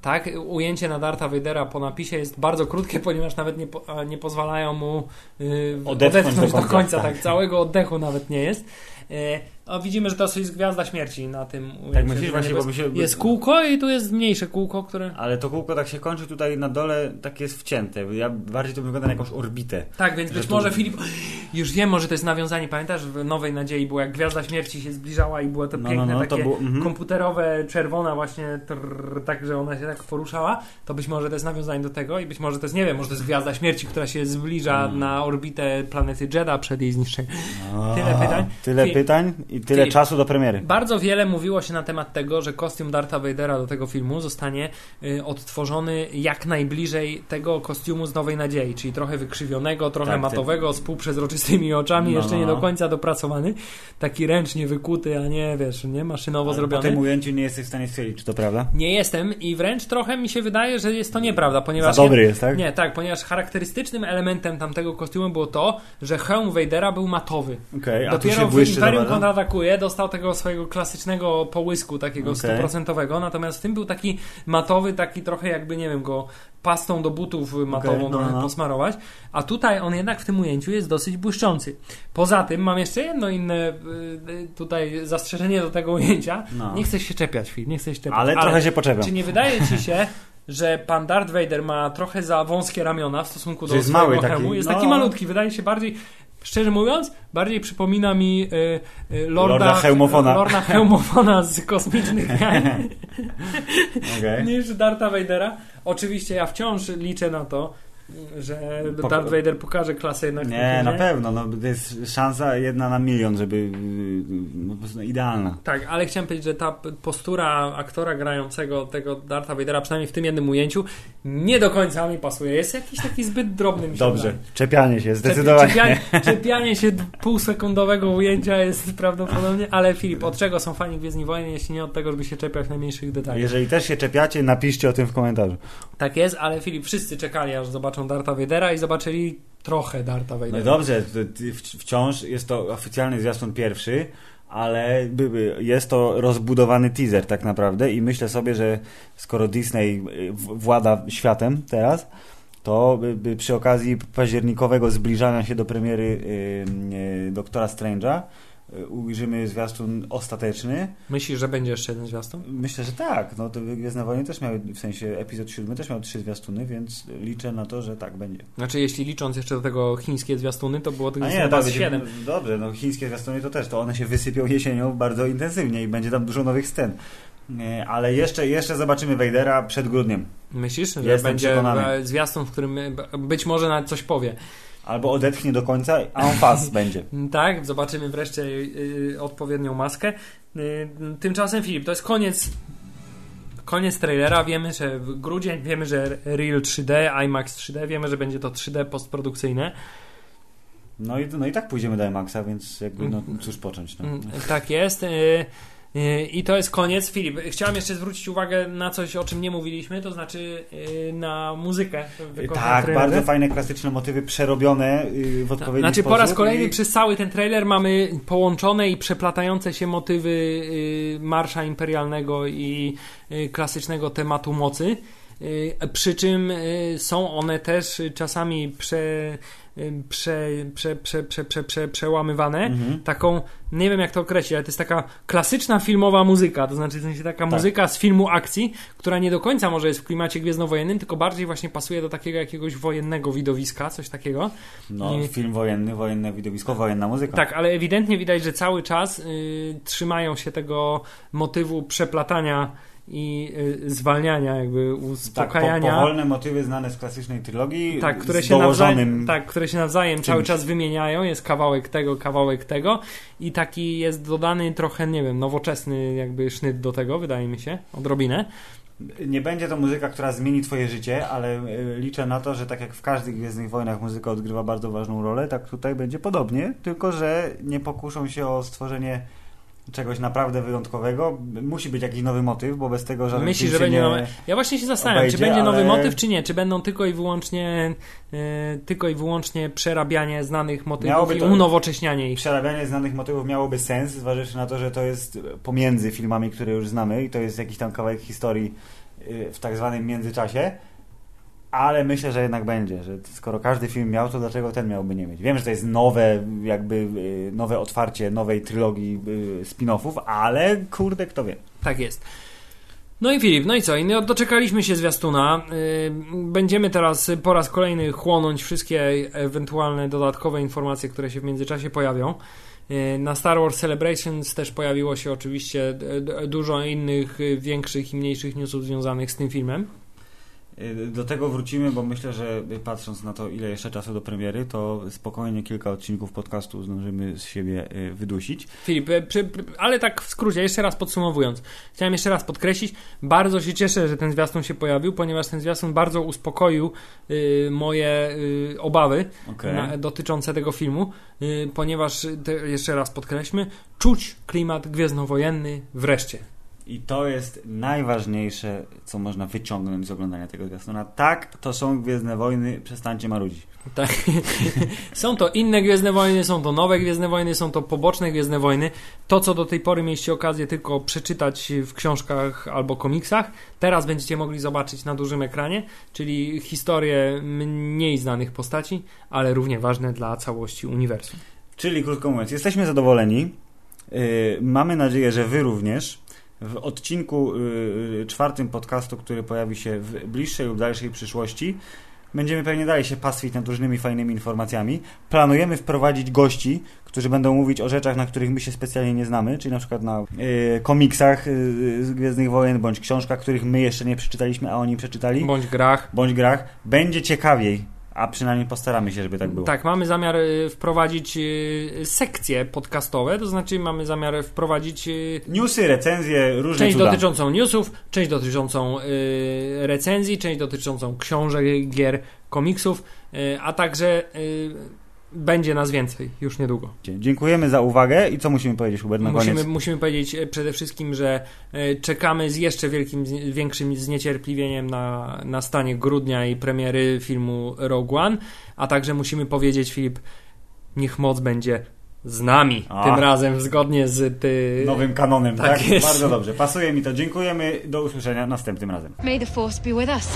Speaker 2: Tak, ujęcie na Dartha Vadera po napisie jest bardzo krótkie, ponieważ nawet nie, po, nie pozwalają mu y,
Speaker 1: Odetchnąć
Speaker 2: odetchnąć,
Speaker 1: do
Speaker 2: do
Speaker 1: końca,
Speaker 2: końca.
Speaker 1: tak.
Speaker 2: tak. całego oddechu nawet nie jest. Y, a widzimy, że to jest Gwiazda Śmierci na tym ujęciu.
Speaker 1: Tak myślisz właśnie,
Speaker 2: jest,
Speaker 1: bo się...
Speaker 2: jest kółko i tu jest mniejsze kółko, które...
Speaker 1: Ale to kółko tak się kończy tutaj na dole, tak jest wcięte. Ja bardziej to wygląda na jakąś orbitę.
Speaker 2: Tak, więc być
Speaker 1: tu-
Speaker 2: może Filip, już wiem, może to jest nawiązanie, pamiętasz, w Nowej Nadziei było jak Gwiazda Śmierci się zbliżała i było to
Speaker 1: No,
Speaker 2: piękne
Speaker 1: no, no, to
Speaker 2: takie
Speaker 1: było- mhm.
Speaker 2: komputerowe, czerwona właśnie, trrr, tak, że ona się tak poruszała, to być może to jest nawiązanie do tego i być może to jest, nie wiem, może to jest Gwiazda Śmierci, która się zbliża
Speaker 1: Mm.
Speaker 2: na orbitę planety Jedha przed jej zniszczeniem. Tyle pytań.
Speaker 1: Tyle pytań I tyle
Speaker 2: Filip.
Speaker 1: czasu do premiery.
Speaker 2: Bardzo wiele mówiło się na temat tego, że kostium Dartha Vadera do tego filmu zostanie y, odtworzony jak najbliżej tego kostiumu z Nowej Nadziei, czyli trochę wykrzywionego, trochę
Speaker 1: Tak,
Speaker 2: matowego, z półprzezroczystymi oczami,
Speaker 1: No,
Speaker 2: jeszcze nie
Speaker 1: no.
Speaker 2: do końca dopracowany, taki ręcznie wykuty, a nie, wiesz, nie maszynowo
Speaker 1: Ale Po
Speaker 2: zrobiony.
Speaker 1: tym ujęciu nie jesteś w stanie stwierdzić, czy to prawda?
Speaker 2: Nie jestem i wręcz trochę mi się wydaje, że jest to nieprawda, ponieważ...
Speaker 1: Za dobry jest, tak?
Speaker 2: Nie, tak, ponieważ charakterystycznym elementem tamtego kostiumu było to, że hełm Vadera był matowy.
Speaker 1: Okej, a tu
Speaker 2: Dopiero
Speaker 1: się
Speaker 2: w Imperium
Speaker 1: za
Speaker 2: kontratakuje dostał tego swojego klasycznego połysku, takiego stuprocentowego, natomiast w tym był taki matowy, taki trochę jakby, nie wiem, go pastą do butów matową
Speaker 1: Okej, no, no.
Speaker 2: posmarować, a tutaj on jednak w tym ujęciu jest dosyć błyszczący. Poza tym mam jeszcze jedno inne y, y, tutaj zastrzeżenie do tego ujęcia.
Speaker 1: No.
Speaker 2: Nie chcesz się czepiać, Phil, nie chcesz się czepiać.
Speaker 1: Ale trochę się poczepiam.
Speaker 2: Czy nie wydaje ci się, że pan Darth Vader ma trochę za wąskie ramiona w stosunku do
Speaker 1: jest
Speaker 2: swojego
Speaker 1: mały taki,
Speaker 2: hełmu? Jest
Speaker 1: no.
Speaker 2: taki malutki, wydaje się bardziej, szczerze mówiąc, bardziej przypomina mi y, Lorda,
Speaker 1: Lorda Hełmofona.
Speaker 2: Lorda Hełmofona z kosmicznych
Speaker 1: Okej.
Speaker 2: niż Dartha Vadera. Oczywiście ja wciąż liczę na to, że
Speaker 1: Pok-
Speaker 2: Darth Vader pokaże klasę jednak tym
Speaker 1: Nie, na pewno. No, to jest szansa jedna na milion, żeby no, po prostu idealna.
Speaker 2: Tak, ale chciałem powiedzieć, że ta postura aktora grającego tego Dartha Vadera, przynajmniej w tym jednym ujęciu, nie do końca mi pasuje. Jest jakiś taki zbyt drobny mi
Speaker 1: Dobrze,
Speaker 2: wydaje.
Speaker 1: czepianie się, zdecydowanie.
Speaker 2: Czepianie, czepianie się półsekundowego ujęcia jest prawdopodobnie, ale Filip, od czego są fani Gwiezdni Wojny, jeśli nie od tego, żeby się czepiać najmniejszych detali.
Speaker 1: Jeżeli też się czepiacie, napiszcie o tym w komentarzu.
Speaker 2: Tak jest, ale Filip, wszyscy czekali, aż zobaczą Dartha Vadera i zobaczyli trochę Dartha
Speaker 1: No
Speaker 2: Vadera.
Speaker 1: i dobrze, wciąż jest to oficjalny zwiastun pierwszy, ale jest to rozbudowany teaser tak naprawdę i myślę sobie, że skoro Disney y, włada światem teraz, to przy okazji październikowego zbliżania się do premiery y, y, Doktora Strange'a ujrzymy zwiastun ostateczny.
Speaker 2: Myślisz, że będzie jeszcze jeden zwiastun?
Speaker 1: Myślę, że tak. No to Gwiezdne Wojny też miały, w sensie epizod siódmy też miał trzy zwiastuny, więc liczę na to, że tak będzie.
Speaker 2: Znaczy, jeśli licząc jeszcze do tego chińskie zwiastuny, to było tych
Speaker 1: nie,
Speaker 2: siedem.
Speaker 1: dobrze, no chińskie zwiastuny to też, to one się wysypią jesienią bardzo intensywnie i będzie tam dużo nowych scen. Nie, Ale jeszcze, jeszcze zobaczymy Vadera przed grudniem.
Speaker 2: Myślisz, że
Speaker 1: Jestem
Speaker 2: będzie
Speaker 1: przekonany.
Speaker 2: e, zwiastun, w którym e, być może nawet coś powie?
Speaker 1: Albo odetchnie do końca, a on pas będzie.
Speaker 2: Tak, zobaczymy wreszcie y, odpowiednią maskę. Y, tymczasem Filip, to jest koniec koniec trailera. Wiemy, że w grudzień, wiemy, że Real 3D, IMAX 3D, wiemy, że będzie to 3D postprodukcyjne.
Speaker 1: No i, no i tak pójdziemy do IMAXa, więc jakby, no cóż począć. No.
Speaker 2: Mm, Tak jest. Y, y, I to jest koniec. Filip, chciałem jeszcze zwrócić uwagę na coś, o czym nie mówiliśmy, to znaczy y, na muzykę. w
Speaker 1: Tak, bardzo fajne klasyczne motywy przerobione yy, w odpowiedni
Speaker 2: Znaczy
Speaker 1: sposób.
Speaker 2: po raz kolejny
Speaker 1: i-
Speaker 2: przez cały ten trailer mamy połączone i przeplatające się motywy Marsza Imperialnego i klasycznego tematu mocy. Przy czym są one też czasami prze, prze, prze, prze, prze, prze, prze, przełamywane
Speaker 1: Mhm.
Speaker 2: taką, nie wiem jak to określić, ale to jest taka klasyczna filmowa muzyka, to znaczy w sensie taka
Speaker 1: Tak.
Speaker 2: muzyka z filmu akcji, która nie do końca może jest w klimacie gwiezdnowojennym, tylko bardziej właśnie pasuje do takiego jakiegoś wojennego widowiska, coś takiego.
Speaker 1: No, film wojenny, wojenne widowisko, wojenna muzyka.
Speaker 2: Tak, ale ewidentnie widać, że cały czas y, trzymają się tego motywu przeplatania i y, zwalniania, jakby
Speaker 1: Tak, po,
Speaker 2: uspokajania.
Speaker 1: powolne motywy znane z klasycznej trylogii
Speaker 2: Tak, które się, nawzajem, tak, które się nawzajem cały czas wymieniają. Jest kawałek tego, kawałek tego i taki jest dodany trochę, nie wiem, nowoczesny jakby sznyt do tego, wydaje mi się, odrobinę.
Speaker 1: Nie będzie to muzyka, która zmieni twoje życie, ale y, liczę na to, że tak jak w każdych Gwiezdnych Wojnach muzyka odgrywa bardzo ważną rolę, tak tutaj będzie podobnie, tylko że nie pokuszą się o stworzenie czegoś naprawdę wyjątkowego. Musi być jakiś nowy motyw, bo bez tego żaden
Speaker 2: Myślisz,
Speaker 1: film
Speaker 2: że będzie nowy. Ja właśnie się zastanawiam,
Speaker 1: obejdzie,
Speaker 2: czy będzie nowy
Speaker 1: ale-
Speaker 2: motyw, czy nie. Czy będą tylko i wyłącznie e, tylko i wyłącznie przerabianie znanych motywów
Speaker 1: Miałoby
Speaker 2: i
Speaker 1: to-
Speaker 2: unowocześnianie ich.
Speaker 1: Przerabianie znanych motywów miałoby sens, zważywszy na to, że to jest pomiędzy filmami, które już znamy i to jest jakiś tam kawałek historii y, w tak zwanym międzyczasie, ale myślę, że jednak będzie, że skoro każdy film miał, to dlaczego ten miałby nie mieć? Wiem, że to jest nowe, jakby y, nowe otwarcie nowej trylogii y, spin-offów, ale kurde, kto wie.
Speaker 2: Tak jest. No i Filip, no i co? No, doczekaliśmy się zwiastuna. Yy, Będziemy teraz po raz kolejny chłonąć wszystkie ewentualne dodatkowe informacje, które się w międzyczasie pojawią. Na Star Wars Celebrations też pojawiło się oczywiście dużo innych y, większych i mniejszych newsów związanych z tym filmem.
Speaker 1: Y, Do tego wrócimy, bo myślę, że patrząc na to, ile jeszcze czasu do premiery, to spokojnie kilka odcinków podcastu zdążymy z siebie y, wydusić.
Speaker 2: Filip, przy, ale tak w skrócie, jeszcze raz podsumowując, chciałem jeszcze raz podkreślić, bardzo się cieszę, że ten zwiastun się pojawił, ponieważ ten zwiastun bardzo uspokoił y, moje y, obawy na, dotyczące tego filmu, y, ponieważ, y, jeszcze raz podkreślmy, czuć klimat gwiezdnowojenny wreszcie.
Speaker 1: I to jest najważniejsze, co można wyciągnąć z oglądania tego zwiastuna. Tak, to są Gwiezdne Wojny, przestańcie marudzić.
Speaker 2: Tak. są to inne Gwiezdne Wojny, są to nowe Gwiezdne Wojny, są to poboczne Gwiezdne Wojny. To, co do tej pory mieliście okazję tylko przeczytać w książkach albo komiksach, teraz będziecie mogli zobaczyć na dużym ekranie, czyli historie mniej znanych postaci, ale równie ważne dla całości uniwersum.
Speaker 1: Czyli krótko mówiąc, jesteśmy zadowoleni. Yy, mamy nadzieję, że Wy również. W odcinku yy, czwartym podcastu, który pojawi się w bliższej lub dalszej przyszłości, będziemy pewnie dalej się pastwić nad różnymi fajnymi informacjami. Planujemy wprowadzić gości, którzy będą mówić o rzeczach, na których my się specjalnie nie znamy, czyli na przykład na yy, komiksach z Gwiezdnych Wojen, bądź książkach, których my jeszcze nie przeczytaliśmy, a oni przeczytali,
Speaker 2: Bądź grach.
Speaker 1: bądź grach. Będzie ciekawiej, a przynajmniej postaramy się, żeby tak było.
Speaker 2: Tak, mamy zamiar y, wprowadzić y, sekcje podcastowe, to znaczy mamy zamiar wprowadzić y,
Speaker 1: Newsy, recenzje, różne
Speaker 2: Część
Speaker 1: cuda.
Speaker 2: dotyczącą newsów, część dotyczącą recenzji, część dotyczącą książek, gier, komiksów, a także będzie nas więcej już niedługo.
Speaker 1: Dziękujemy za uwagę i co musimy powiedzieć, Hubert, na
Speaker 2: Musimy,
Speaker 1: koniec?
Speaker 2: musimy powiedzieć e, przede wszystkim, że e, czekamy z jeszcze wielkim, większym zniecierpliwieniem na, na stanie grudnia i premiery filmu Rogue One, a także musimy powiedzieć, Filip, niech moc będzie z nami,
Speaker 1: A.
Speaker 2: tym razem zgodnie z ty...
Speaker 1: Nowym kanonem, tak?
Speaker 2: Tak jest.
Speaker 1: Bardzo dobrze. Pasuje mi to. Dziękujemy. Do usłyszenia następnym razem.
Speaker 5: May the Force be with us.